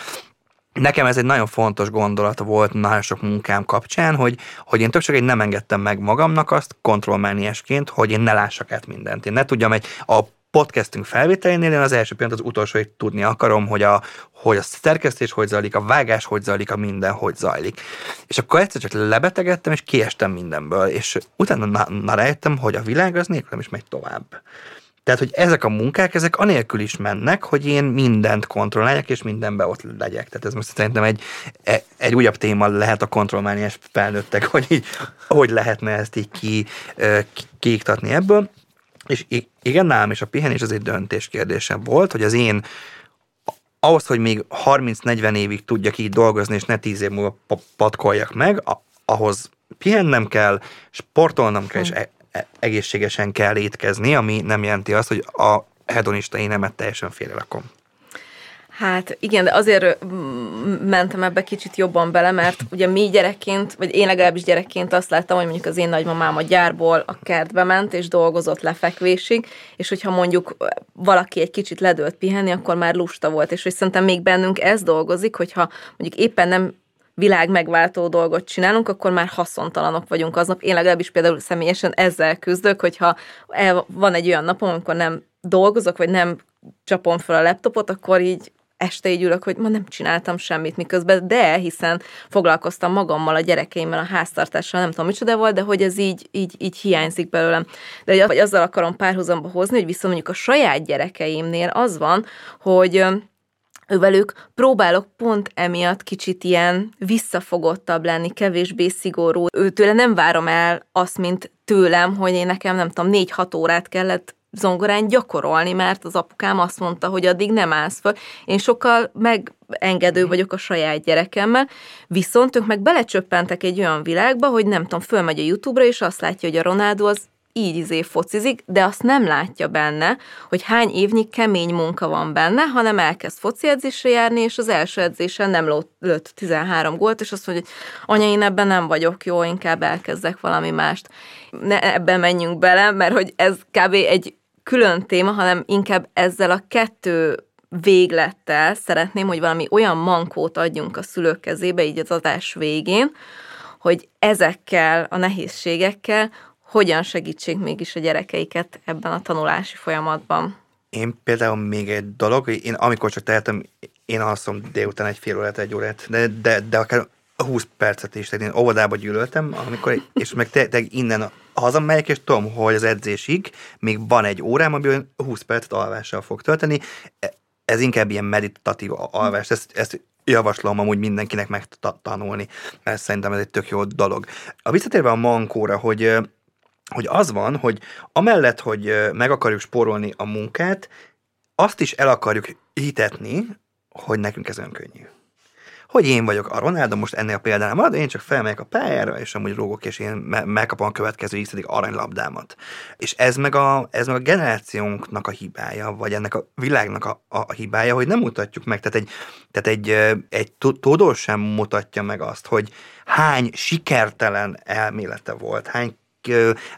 Nekem ez egy nagyon fontos gondolat volt nagyon sok munkám kapcsán, hogy, hogy én többször nem engedtem meg magamnak azt kontrollmániásként, hogy én ne lássak át mindent. Én ne tudjam egy a podcastünk felvételénél én az első pillanat az utolsó, hogy tudni akarom, hogy a, hogy a szerkesztés hogy zajlik, a vágás hogy zajlik, a minden hogy zajlik. És akkor egyszer csak lebetegedtem, és kiestem mindenből, és utána na, rájöttem, hogy a világ az nélkülem is megy tovább. Tehát, hogy ezek a munkák, ezek anélkül is mennek, hogy én mindent kontrolláljak, és mindenbe ott legyek. Tehát ez most szerintem egy, e, egy újabb téma lehet a kontrollmániás felnőttek, hogy így, hogy lehetne ezt így ki, kiiktatni ebből. És igen, nálam is a pihenés az egy döntés kérdése volt, hogy az én ahhoz, hogy még 30-40 évig tudjak így dolgozni, és ne 10 év múlva patkoljak meg, ahhoz pihennem kell, sportolnom kell, és e- e- egészségesen kell étkezni, ami nem jelenti azt, hogy a hedonista énemet teljesen félrerakom. Hát igen, de azért mentem ebbe kicsit jobban bele, mert ugye mi gyerekként, vagy én legalábbis gyerekként azt láttam, hogy mondjuk az én nagymamám a gyárból a kertbe ment, és dolgozott lefekvésig, és hogyha mondjuk valaki egy kicsit ledőlt pihenni, akkor már lusta volt, és hogy szerintem még bennünk ez dolgozik, hogyha mondjuk éppen nem világ megváltó dolgot csinálunk, akkor már haszontalanok vagyunk aznap. Én legalábbis például személyesen ezzel küzdök, hogyha van egy olyan napom, amikor nem dolgozok, vagy nem csapom fel a laptopot, akkor így este így ülök, hogy ma nem csináltam semmit miközben, de hiszen foglalkoztam magammal, a gyerekeimmel, a háztartással, nem tudom micsoda volt, de hogy ez így, így, így hiányzik belőlem. De hogy azzal akarom párhuzamba hozni, hogy viszont mondjuk a saját gyerekeimnél az van, hogy ővelük próbálok pont emiatt kicsit ilyen visszafogottabb lenni, kevésbé szigorú. Őtőle nem várom el azt, mint tőlem, hogy én nekem nem tudom, négy-hat órát kellett zongorán gyakorolni, mert az apukám azt mondta, hogy addig nem állsz föl. Én sokkal megengedő vagyok a saját gyerekemmel, viszont ők meg belecsöppentek egy olyan világba, hogy nem tudom, fölmegy a YouTube-ra, és azt látja, hogy a Ronaldo az így izé focizik, de azt nem látja benne, hogy hány évnyi kemény munka van benne, hanem elkezd foci edzésre járni, és az első edzésen nem lőtt 13 gólt, és azt mondja, hogy anya, én ebben nem vagyok jó, inkább elkezdek valami mást. Ne ebben menjünk bele, mert hogy ez kb. egy külön téma, hanem inkább ezzel a kettő véglettel szeretném, hogy valami olyan mankót adjunk a szülők kezébe, így az adás végén, hogy ezekkel a nehézségekkel hogyan segítsék mégis a gyerekeiket ebben a tanulási folyamatban. Én például még egy dolog, én amikor csak tehetem, én alszom délután egy fél órát, egy órát, de, de, de akár 20 percet is, tehát én óvodába gyűlöltem, amikor, és meg te, te innen hazamegyek, és tudom, hogy az edzésig még van egy órám, amiből 20 percet alvással fog tölteni. E, ez inkább ilyen meditatív alvás, ezt, ezt javaslom amúgy mindenkinek megtanulni, mert szerintem ez egy tök jó dolog. A visszatérve a mankóra, hogy hogy az van, hogy amellett, hogy meg akarjuk spórolni a munkát, azt is el akarjuk hitetni, hogy nekünk ez önkönnyű hogy én vagyok a Ronaldo, most ennél a példánál marad, én csak felmegyek a pályára, és amúgy rúgok, és én me- megkapom a következő x aranylabdámat. És ez meg, a, ez meg a generációnknak a hibája, vagy ennek a világnak a, a hibája, hogy nem mutatjuk meg. Tehát egy, tehát egy, egy tudós sem mutatja meg azt, hogy hány sikertelen elmélete volt, hány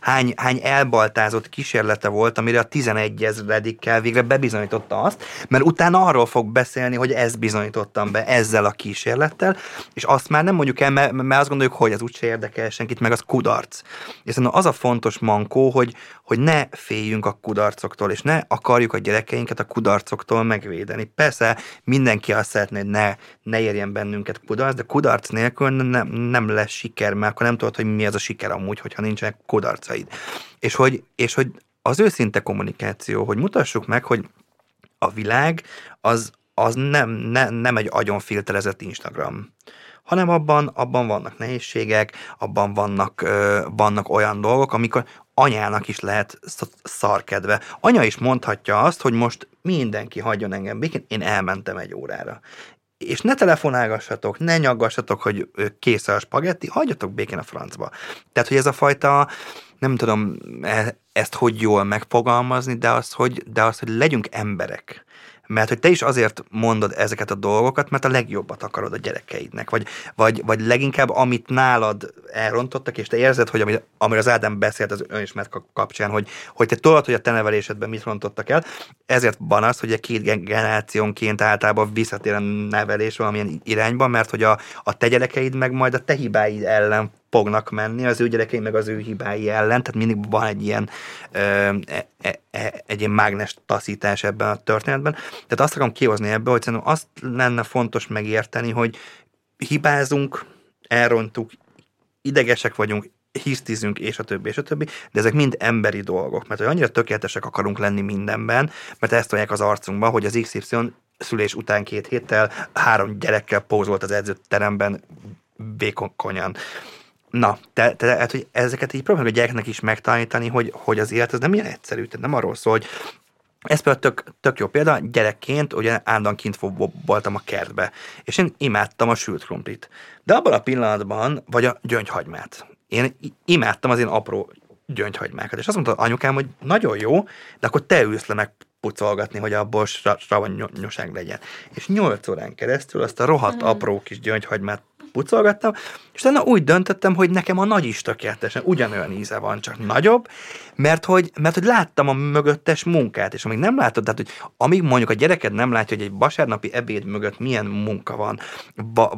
hány, hány elbaltázott kísérlete volt, amire a 11 ezredikkel végre bebizonyította azt, mert utána arról fog beszélni, hogy ezt bizonyítottam be ezzel a kísérlettel, és azt már nem mondjuk el, mert, mert azt gondoljuk, hogy az úgyse érdekel senkit, meg az kudarc. És az a fontos mankó, hogy, hogy ne féljünk a kudarcoktól, és ne akarjuk a gyerekeinket a kudarcoktól megvédeni. Persze mindenki azt szeretné, hogy ne, ne érjen bennünket kudarc, de kudarc nélkül nem, nem lesz siker, mert akkor nem tudod, hogy mi az a siker amúgy, hogyha nincsenek kudarcaid. És hogy, és hogy az őszinte kommunikáció, hogy mutassuk meg, hogy a világ az, az nem, ne, nem egy agyonfilterezett Instagram hanem abban, abban vannak nehézségek, abban vannak, ö, vannak olyan dolgok, amikor anyának is lehet szarkedve. Anya is mondhatja azt, hogy most mindenki hagyjon engem békén, én elmentem egy órára. És ne telefonálgassatok, ne nyaggassatok, hogy kész a spagetti, hagyjatok békén a francba. Tehát, hogy ez a fajta, nem tudom e, ezt hogy jól megfogalmazni, de az, hogy, de az, hogy legyünk emberek mert hogy te is azért mondod ezeket a dolgokat, mert a legjobbat akarod a gyerekeidnek, vagy, vagy, vagy leginkább amit nálad elrontottak, és te érzed, hogy amire, amire az Ádám beszélt az önismert kapcsán, hogy, hogy te tudod, hogy a te nevelésedben mit rontottak el, ezért van az, hogy a két generációnként általában visszatér a nevelés valamilyen irányba, mert hogy a, a te gyerekeid meg majd a te hibáid ellen fognak menni, az ő gyerekei meg az ő hibái ellen, tehát mindig van egy ilyen, ö, e, e, e, egy ilyen mágnes taszítás ebben a történetben. Tehát azt akarom kihozni ebből, hogy szerintem azt lenne fontos megérteni, hogy hibázunk, elrontuk, idegesek vagyunk, hisztizünk, és a többi, és a többi, de ezek mind emberi dolgok, mert hogy annyira tökéletesek akarunk lenni mindenben, mert ezt tolják az arcunkba, hogy az XY szülés után két héttel három gyerekkel pózolt az edzőteremben vékonyan. Na, te, te, tehát, hogy ezeket így próbáljuk a gyereknek is megtanítani, hogy, hogy az élet ez nem ilyen egyszerű, tehát nem arról szól, hogy ez például tök, tök jó példa, gyerekként ugye állandóan kint voltam a kertbe, és én imádtam a sült krumplit. De abban a pillanatban, vagy a gyöngyhagymát. Én imádtam az én apró gyöngyhagymákat. És azt mondta anyukám, hogy nagyon jó, de akkor te ülsz le meg pucolgatni, hogy abból savanyosság legyen. És nyolc órán keresztül azt a rohadt apró kis gyöngyhagymát pucolgattam, és utána úgy döntöttem, hogy nekem a nagy is tökéletesen ugyanolyan íze van, csak nagyobb, mert hogy, mert hogy láttam a mögöttes munkát, és amíg nem látod, tehát hogy amíg mondjuk a gyereked nem látja, hogy egy vasárnapi ebéd mögött milyen munka van,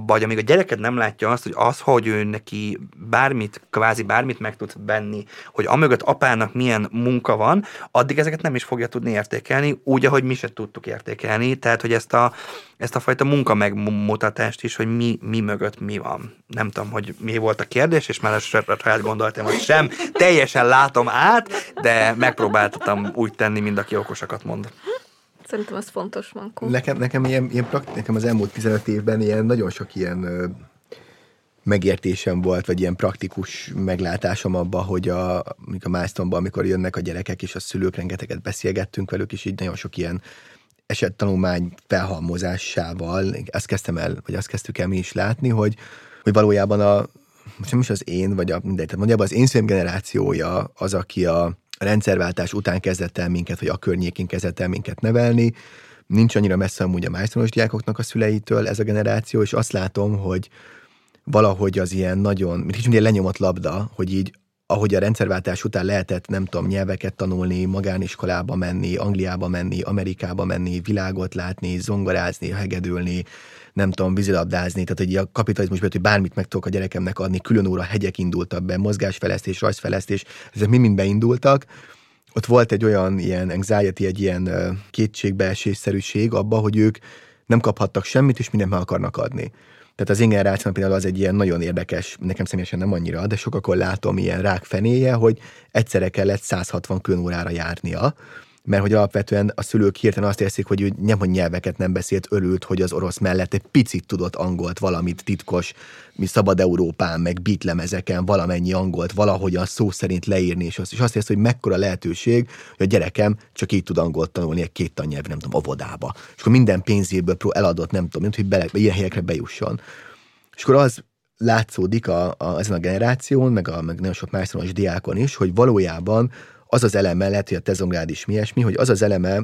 vagy amíg a gyereked nem látja azt, hogy az, hogy ő neki bármit, kvázi bármit meg tud venni, hogy amögött apának milyen munka van, addig ezeket nem is fogja tudni értékelni, úgy, ahogy mi se tudtuk értékelni, tehát hogy ezt a, ezt a fajta munka megmutatást is, hogy mi, mi mögött mi van. Nem tudom, hogy mi volt a kérdés, és már a saját gondoltam, hogy sem teljesen látom át, de megpróbáltam úgy tenni, mint aki okosakat mond. Szerintem ez fontos, Mankó. Nekem, nekem, ilyen, ilyen prakt, nekem az elmúlt 15 évben ilyen nagyon sok ilyen ö, megértésem volt, vagy ilyen praktikus meglátásom abba, hogy a, a milestone amikor jönnek a gyerekek és a szülők, rengeteget beszélgettünk velük, és így nagyon sok ilyen esettanulmány felhalmozásával azt kezdtem el, vagy azt kezdtük el mi is látni, hogy, hogy valójában a, most nem is az én, vagy a mindegy, tehát mondjában az én szém generációja az, aki a rendszerváltás után kezdett el minket, vagy a környékén kezdett el minket nevelni, nincs annyira messze amúgy a májszonos diákoknak a szüleitől ez a generáció, és azt látom, hogy valahogy az ilyen nagyon, mint kicsit lenyomott labda, hogy így ahogy a rendszerváltás után lehetett, nem tudom, nyelveket tanulni, magániskolába menni, Angliába menni, Amerikába menni, világot látni, zongorázni, hegedülni, nem tudom, vízilabdázni, tehát hogy a kapitalizmus hogy bármit meg tudok a gyerekemnek adni, külön óra hegyek indultak be, mozgásfejlesztés, rajzfejlesztés, ezek mind-mind beindultak, ott volt egy olyan ilyen anxiety, egy ilyen kétségbeesésszerűség abba, hogy ők nem kaphattak semmit, és mindent meg akarnak adni. Tehát az én például az egy ilyen nagyon érdekes, nekem személyesen nem annyira, de sokakor látom ilyen rák fenéje, hogy egyszerre kellett 160 külön órára járnia, mert hogy alapvetően a szülők hirtelen azt érzik, hogy ő nem, hogy nyelveket nem beszélt, örült, hogy az orosz mellett egy picit tudott angolt, valamit titkos, mi szabad Európán, meg beatlemezeken valamennyi angolt valahogyan szó szerint leírni, és azt, és azt érzi, hogy mekkora lehetőség, hogy a gyerekem csak így tud angolt tanulni egy két tannyelv, nem tudom, avodába. És akkor minden pénzéből pró eladott, nem tudom, mint hogy bele, ilyen helyekre bejusson. És akkor az látszódik a, a, ezen a generáción, meg, a, meg nagyon sok másoros diákon is, hogy valójában az az eleme, lehet, hogy a tezongrád is mi hogy az az eleme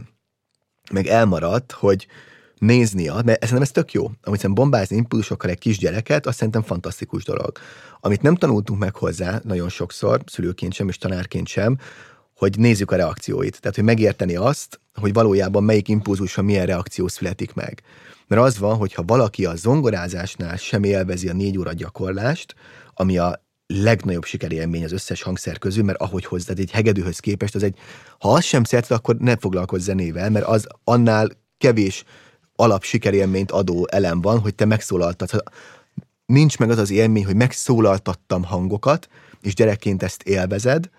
meg elmaradt, hogy nézni, mert nem ez tök jó. Amit bombázni impulzusokkal egy kisgyereket, azt szerintem fantasztikus dolog. Amit nem tanultunk meg hozzá nagyon sokszor, szülőként sem és tanárként sem, hogy nézzük a reakcióit. Tehát, hogy megérteni azt, hogy valójában melyik impulzuson milyen reakció születik meg. Mert az van, hogyha valaki a zongorázásnál sem élvezi a négy óra gyakorlást, ami a legnagyobb sikerélmény az összes hangszer közül, mert ahogy hozzád egy hegedűhöz képest, az egy, ha az sem szereted, akkor ne foglalkozz zenével, mert az annál kevés alap sikerélményt adó elem van, hogy te megszólaltad. Nincs meg az az élmény, hogy megszólaltattam hangokat, és gyerekként ezt élvezed,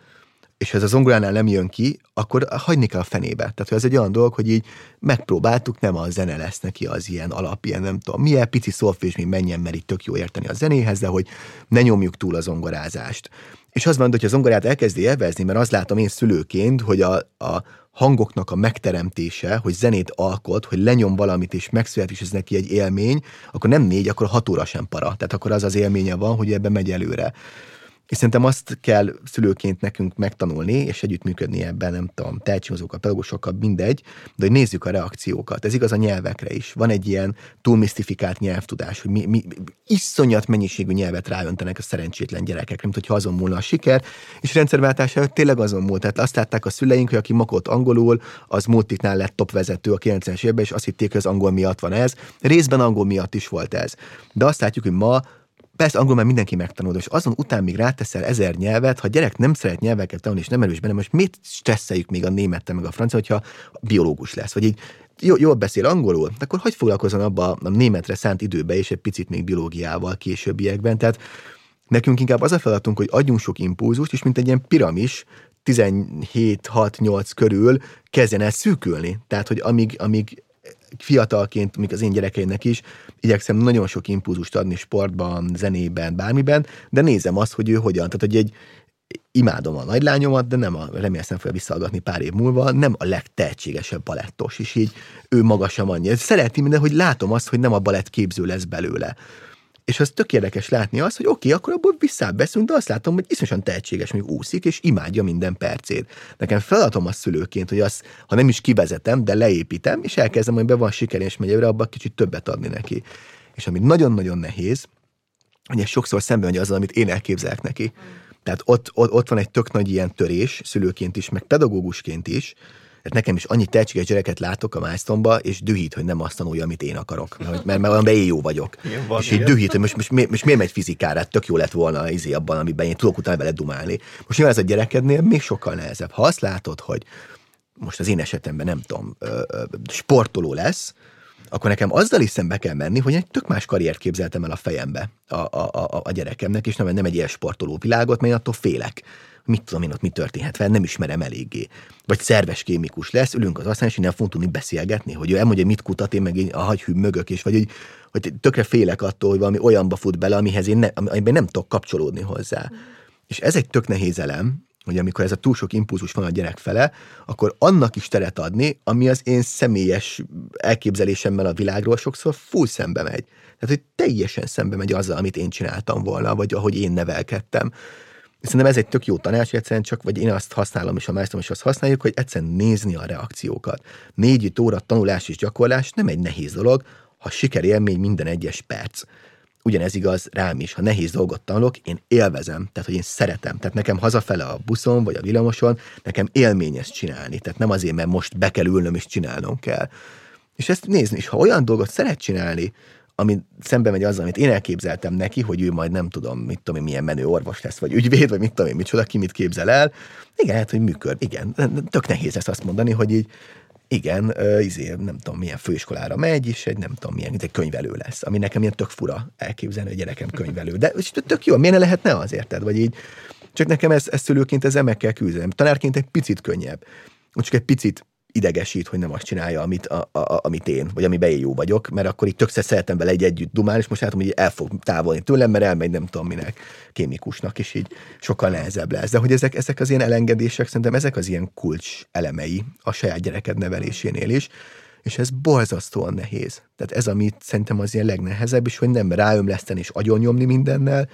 és ha ez a zongoránál nem jön ki, akkor hagyni kell a fenébe. Tehát hogy ez egy olyan dolog, hogy így megpróbáltuk, nem a zene lesz neki az ilyen alap, ilyen nem tudom, milyen pici szolfés még menjen, mert itt tök jó érteni a zenéhez, de hogy ne nyomjuk túl a zongorázást. És az van, hogy a zongorát elkezdi élvezni, mert azt látom én szülőként, hogy a, a hangoknak a megteremtése, hogy zenét alkot, hogy lenyom valamit és megszület, és ez neki egy élmény, akkor nem négy, akkor hat óra sem para. Tehát akkor az az élménye van, hogy ebben megy előre. És szerintem azt kell szülőként nekünk megtanulni, és együttműködni ebben, nem tudom, tehetségozókkal, pedagógusokkal, mindegy, de hogy nézzük a reakciókat. Ez igaz a nyelvekre is. Van egy ilyen túlmisztifikált nyelvtudás, hogy mi, mi iszonyat mennyiségű nyelvet ráöntenek a szerencsétlen gyerekek, mint hogyha azon múlna a siker, és rendszerváltás előtt tényleg azon múlt. Tehát azt látták a szüleink, hogy aki makott angolul, az multiknál lett top vezető a 90-es évben, és azt hitték, hogy az angol miatt van ez. Részben angol miatt is volt ez. De azt látjuk, hogy ma Persze angol már mindenki megtanul, és azon után még ráteszel ezer nyelvet, ha gyerek nem szeret nyelveket tanulni, és nem erős benne, most miért stresszeljük még a némettel, meg a francia, hogyha biológus lesz, vagy így jó, jól beszél angolul, akkor hogy foglalkozzon abba a németre szánt időbe, és egy picit még biológiával későbbiekben. Tehát nekünk inkább az a feladatunk, hogy adjunk sok impulzust, és mint egy ilyen piramis, 17-6-8 körül kezdjen el szűkülni. Tehát, hogy amíg, amíg fiatalként, még az én gyerekeimnek is, igyekszem nagyon sok impulzust adni sportban, zenében, bármiben, de nézem azt, hogy ő hogyan. Tehát, hogy egy, imádom a nagylányomat, de nem a, remélem nem fogja visszahallgatni pár év múlva, nem a legtehetségesebb balettos, és így ő maga sem annyi. Szereti minden, hogy látom azt, hogy nem a balett képző lesz belőle. És az tök érdekes látni azt, hogy oké, okay, akkor abból visszábbeszünk, de azt látom, hogy iszonyosan tehetséges, még úszik, és imádja minden percét. Nekem feladatom a szülőként, hogy azt, ha nem is kivezetem, de leépítem, és elkezdem, hogy be van siker, és megy abba kicsit többet adni neki. És ami nagyon-nagyon nehéz, hogy ez sokszor szemben megy azzal, amit én elképzelek neki. Tehát ott, ott, ott van egy tök nagy ilyen törés, szülőként is, meg pedagógusként is, mert nekem is annyi tehetséges gyereket látok a milestone és dühít, hogy nem azt tanulja, amit én akarok. Mert, mert, mert olyan jó vagyok. Igen, van, és így dühít, hogy most, most, most, most miért megy fizikára, hát tök jó lett volna izé abban, amiben én tudok utána vele dumálni. Most nyilván ez a gyerekednél még sokkal nehezebb. Ha azt látod, hogy most az én esetemben nem tudom, sportoló lesz, akkor nekem azzal is szembe kell menni, hogy egy tök más karriert képzeltem el a fejembe a, a, a, a gyerekemnek, és nem, nem egy ilyen sportoló világot, mert attól félek. Mit tudom én ott, mi történhet fel, nem ismerem eléggé. Vagy szerves kémikus lesz, ülünk az asztalon, és nem fogunk tudni beszélgetni, hogy ő elmondja, mit kutat, én meg én a hagyhű mögök, és vagy hogy, hogy tökre félek attól, hogy valami olyanba fut bele, amihez én ne, amiben nem tudok kapcsolódni hozzá. És ez egy tök nehéz elem, hogy amikor ez a túl sok impulzus van a gyerek fele, akkor annak is teret adni, ami az én személyes elképzelésemmel a világról sokszor full szembe megy. Tehát, hogy teljesen szembe megy azzal, amit én csináltam volna, vagy ahogy én nevelkedtem. Szerintem ez egy tök jó tanács, egyszerűen csak, vagy én azt használom, és a másztom is azt használjuk, hogy egyszerűen nézni a reakciókat. Négy óra tanulás és gyakorlás nem egy nehéz dolog, ha sikerélmény minden egyes perc ugyanez igaz rám is, ha nehéz dolgot tanulok, én élvezem, tehát hogy én szeretem. Tehát nekem hazafele a buszon vagy a villamoson, nekem élmény ezt csinálni. Tehát nem azért, mert most be kell ülnöm és csinálnom kell. És ezt nézni, és ha olyan dolgot szeret csinálni, ami szembe megy azzal, amit én elképzeltem neki, hogy ő majd nem tudom, mit tudom én, milyen menő orvos lesz, vagy ügyvéd, vagy mit tudom én, micsoda, ki mit képzel el. Igen, hát, hogy működ. Igen, tök nehéz ezt azt mondani, hogy így igen, izé, nem tudom, milyen főiskolára megy, és egy nem tudom, milyen egy könyvelő lesz, ami nekem ilyen tök fura elképzelni, hogy gyerekem könyvelő. De és tök jó, miért ne lehetne az, érted? Vagy így, csak nekem ez, ez szülőként ezzel meg kell küzdenem. Tanárként egy picit könnyebb. Csak egy picit idegesít, hogy nem azt csinálja, amit, a, a, amit én, vagy amiben én jó vagyok, mert akkor így töksze szeretem vele egy együtt dumálni, és most látom, hogy el fog távolni tőlem, mert elmegy nem tudom minek, kémikusnak, és így sokkal nehezebb lesz. De hogy ezek, ezek az ilyen elengedések, szerintem ezek az ilyen kulcs elemei a saját gyereked nevelésénél is, és ez borzasztóan nehéz. Tehát ez, amit szerintem az ilyen legnehezebb, és hogy nem ráömleszteni és agyonnyomni mindennel,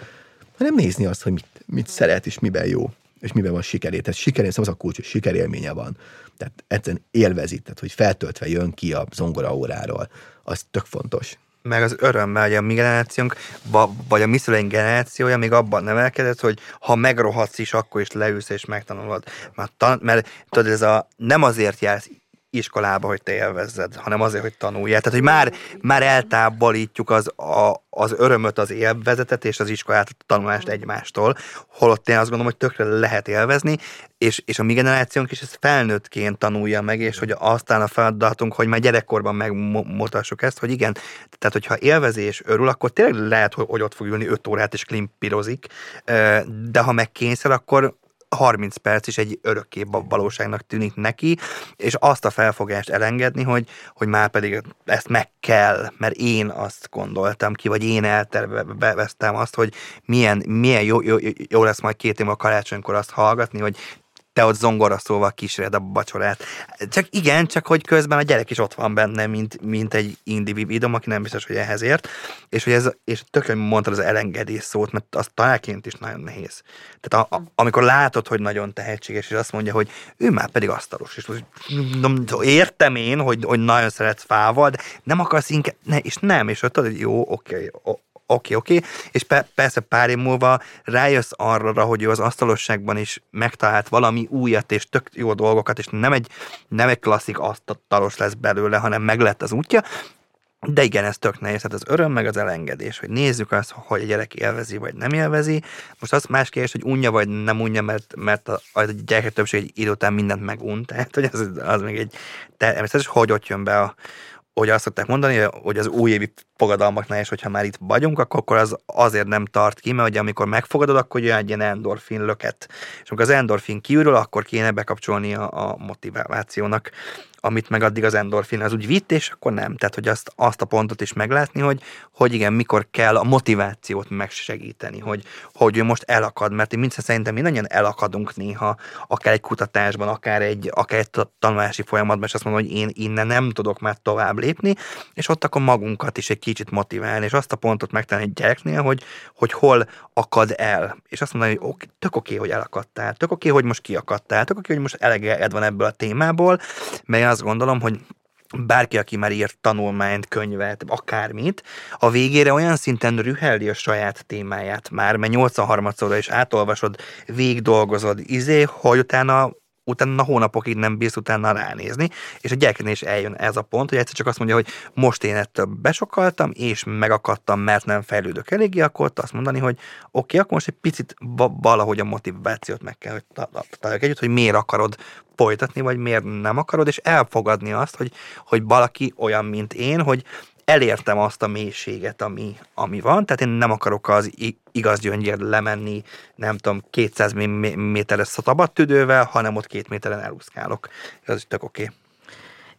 hanem nézni azt, hogy mit, mit szeret és miben jó és miben van sikeré. Tehát sikerén az a kulcs, hogy sikerélménye van. Tehát egyszerűen élvezi, tehát hogy feltöltve jön ki a zongora óráról. Az tök fontos meg az örömmel, hogy a mi generációnk, vagy a mi szüleink generációja még abban nevelkedett, hogy ha megrohadsz is, akkor is leülsz és megtanulod. Mert, tan- mert tudod, ez a nem azért jársz iskolába, hogy te élvezzed, hanem azért, hogy tanuljál. Tehát, hogy már, már eltávolítjuk az, a, az örömöt, az élvezetet és az iskolát, a tanulást egymástól, holott én azt gondolom, hogy tökre lehet élvezni, és, és a mi generációnk is ezt felnőttként tanulja meg, és hogy aztán a feladatunk, hogy már gyerekkorban megmutassuk ezt, hogy igen, tehát hogyha élvezi örül, akkor tényleg lehet, hogy ott fog ülni 5 órát és klimpirozik, de ha meg kényszer, akkor 30 perc is egy örökké valóságnak tűnik neki, és azt a felfogást elengedni, hogy, hogy már pedig ezt meg kell, mert én azt gondoltam ki, vagy én elterveztem azt, hogy milyen, milyen jó, jó, jó lesz majd két év a karácsonykor azt hallgatni, hogy te ott zongora szóval kíséred a bacsorát. Csak igen, csak hogy közben a gyerek is ott van benne, mint, mint egy individuum, aki nem biztos, hogy ehhez ért, és hogy ez, és tökéletesen mondtad az elengedés szót, mert az találként is nagyon nehéz. Tehát a, a, amikor látod, hogy nagyon tehetséges, és azt mondja, hogy ő már pedig asztalos, és most, értem én, hogy, hogy nagyon szeretsz fával, de nem akarsz inkább, ne, és nem, és tudod, hogy jó, oké, okay, oké, oké, és pe- persze pár év múlva rájössz arra, hogy ő az asztalosságban is megtalált valami újat és tök jó dolgokat, és nem egy, nem egy klasszik asztalos lesz belőle, hanem meg lett az útja, de igen, ez tök nehéz, tehát az öröm meg az elengedés, hogy nézzük azt, hogy a gyerek élvezi vagy nem élvezi. Most az más kérdés, hogy unja vagy nem unja, mert, mert a, a gyerekek többség egy idő után mindent megunt, tehát hogy az, az még egy természetes, hogy ott jön be a, hogy azt szokták mondani, hogy az újévi fogadalmaknál is, hogyha már itt vagyunk, akkor az azért nem tart ki, mert ugye amikor megfogadod, akkor jön egy ilyen endorfin löket. És amikor az endorfin kiürül, akkor kéne bekapcsolni a, a motivációnak amit meg addig az endorfin az úgy vitt, és akkor nem. Tehát, hogy azt, azt a pontot is meglátni, hogy, hogy igen, mikor kell a motivációt megsegíteni, hogy, hogy ő most elakad, mert én mindszerűen szerintem mindannyian elakadunk néha, akár egy kutatásban, akár egy, akár egy tanulási folyamatban, és azt mondom, hogy én innen nem tudok már tovább lépni, és ott akkor magunkat is egy kicsit motiválni, és azt a pontot megtalálni egy gyereknél, hogy, hogy hol akad el. És azt mondani, hogy ok, tök oké, okay, hogy elakadtál, tök oké, okay, hogy most kiakadtál, tök oké, okay, hogy most eleged van ebből a témából, mert azt gondolom, hogy bárki, aki már írt tanulmányt, könyvet, akármit, a végére olyan szinten rühelli a saját témáját már, mert 83-szorra is átolvasod, végdolgozod, izé, hogy utána utána hónapokig nem bírsz utána ránézni, és a gyereknél is eljön ez a pont, hogy egyszer csak azt mondja, hogy most én ettől besokaltam, és megakadtam, mert nem fejlődök eléggé, akkor azt mondani, hogy oké, okay, akkor most egy picit valahogy a motivációt meg kell, hogy találjak együtt, hogy miért akarod folytatni, vagy miért nem akarod, és elfogadni azt, hogy, hogy valaki olyan, mint én, hogy elértem azt a mélységet, ami, ami van, tehát én nem akarok az igaz gyöngyért lemenni, nem tudom, 200 méteres szabad tüdővel, hanem ott két méteren elúszkálok. Ez tök oké. Okay.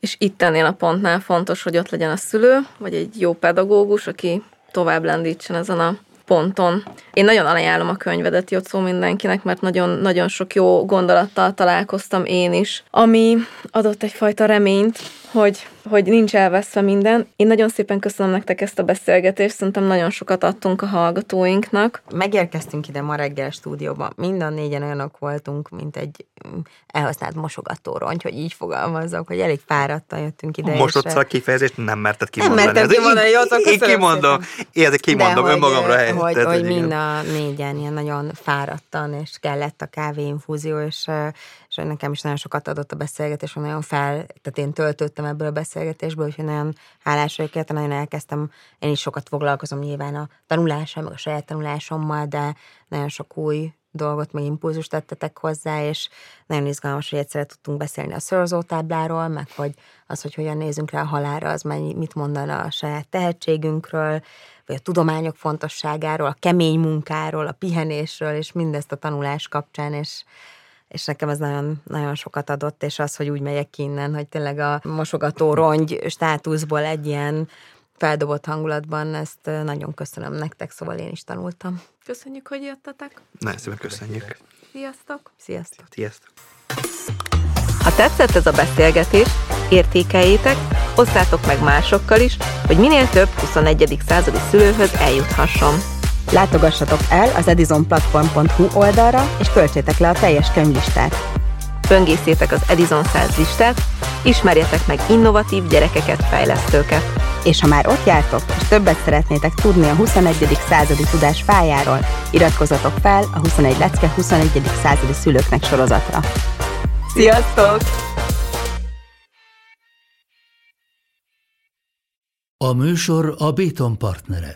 És itt ennél a pontnál fontos, hogy ott legyen a szülő, vagy egy jó pedagógus, aki tovább lendítsen ezen a ponton. Én nagyon ajánlom a könyvedet, Jocó, mindenkinek, mert nagyon, nagyon sok jó gondolattal találkoztam én is, ami adott egyfajta reményt, hogy, hogy nincs elveszve minden. Én nagyon szépen köszönöm nektek ezt a beszélgetést, szerintem nagyon sokat adtunk a hallgatóinknak. Megérkeztünk ide ma reggel stúdióba, mind négyen olyanok voltunk, mint egy mm, elhasznált mosogatórongy, hogy így fogalmazzak, hogy elég fáradtan jöttünk ide. Mosodsz a kifejezést nem merted kimondani. Nem mertem kimondani, jó, én, én kimondom, én kimondom De önmagamra hogy, hogy, hogy mind a négyen ilyen nagyon fáradtan, és kellett a kávéinfúzió, és nekem is nagyon sokat adott a beszélgetés, nagyon fel, tehát én töltöttem ebből a beszélgetésből, úgyhogy nagyon hálás vagyok, nagyon elkezdtem, én is sokat foglalkozom nyilván a tanulással, meg a saját tanulásommal, de nagyon sok új dolgot, meg impulzust tettetek hozzá, és nagyon izgalmas, hogy egyszerre tudtunk beszélni a szorozótábláról, meg hogy az, hogy hogyan nézünk rá a halára, az mit mondana a saját tehetségünkről, vagy a tudományok fontosságáról, a kemény munkáról, a pihenésről, és mindezt a tanulás kapcsán, és és nekem ez nagyon, nagyon sokat adott, és az, hogy úgy megyek ki innen, hogy tényleg a mosogató rongy státuszból egy ilyen feldobott hangulatban, ezt nagyon köszönöm nektek, szóval én is tanultam. Köszönjük, hogy jöttetek. Nagyon szépen köszönjük. Sziasztok. Sziasztok. Sziasztok. Ha tetszett ez a beszélgetés, értékeljétek, osszátok meg másokkal is, hogy minél több 21. századi szülőhöz eljuthasson. Látogassatok el az edisonplatform.hu oldalra, és töltsétek le a teljes könyvlistát. Böngészétek az Edison 100 listát, ismerjetek meg innovatív gyerekeket, fejlesztőket. És ha már ott jártok, és többet szeretnétek tudni a 21. századi tudás fájáról, iratkozzatok fel a 21 lecke 21. századi szülőknek sorozatra. Sziasztok! A műsor a Béton partnere.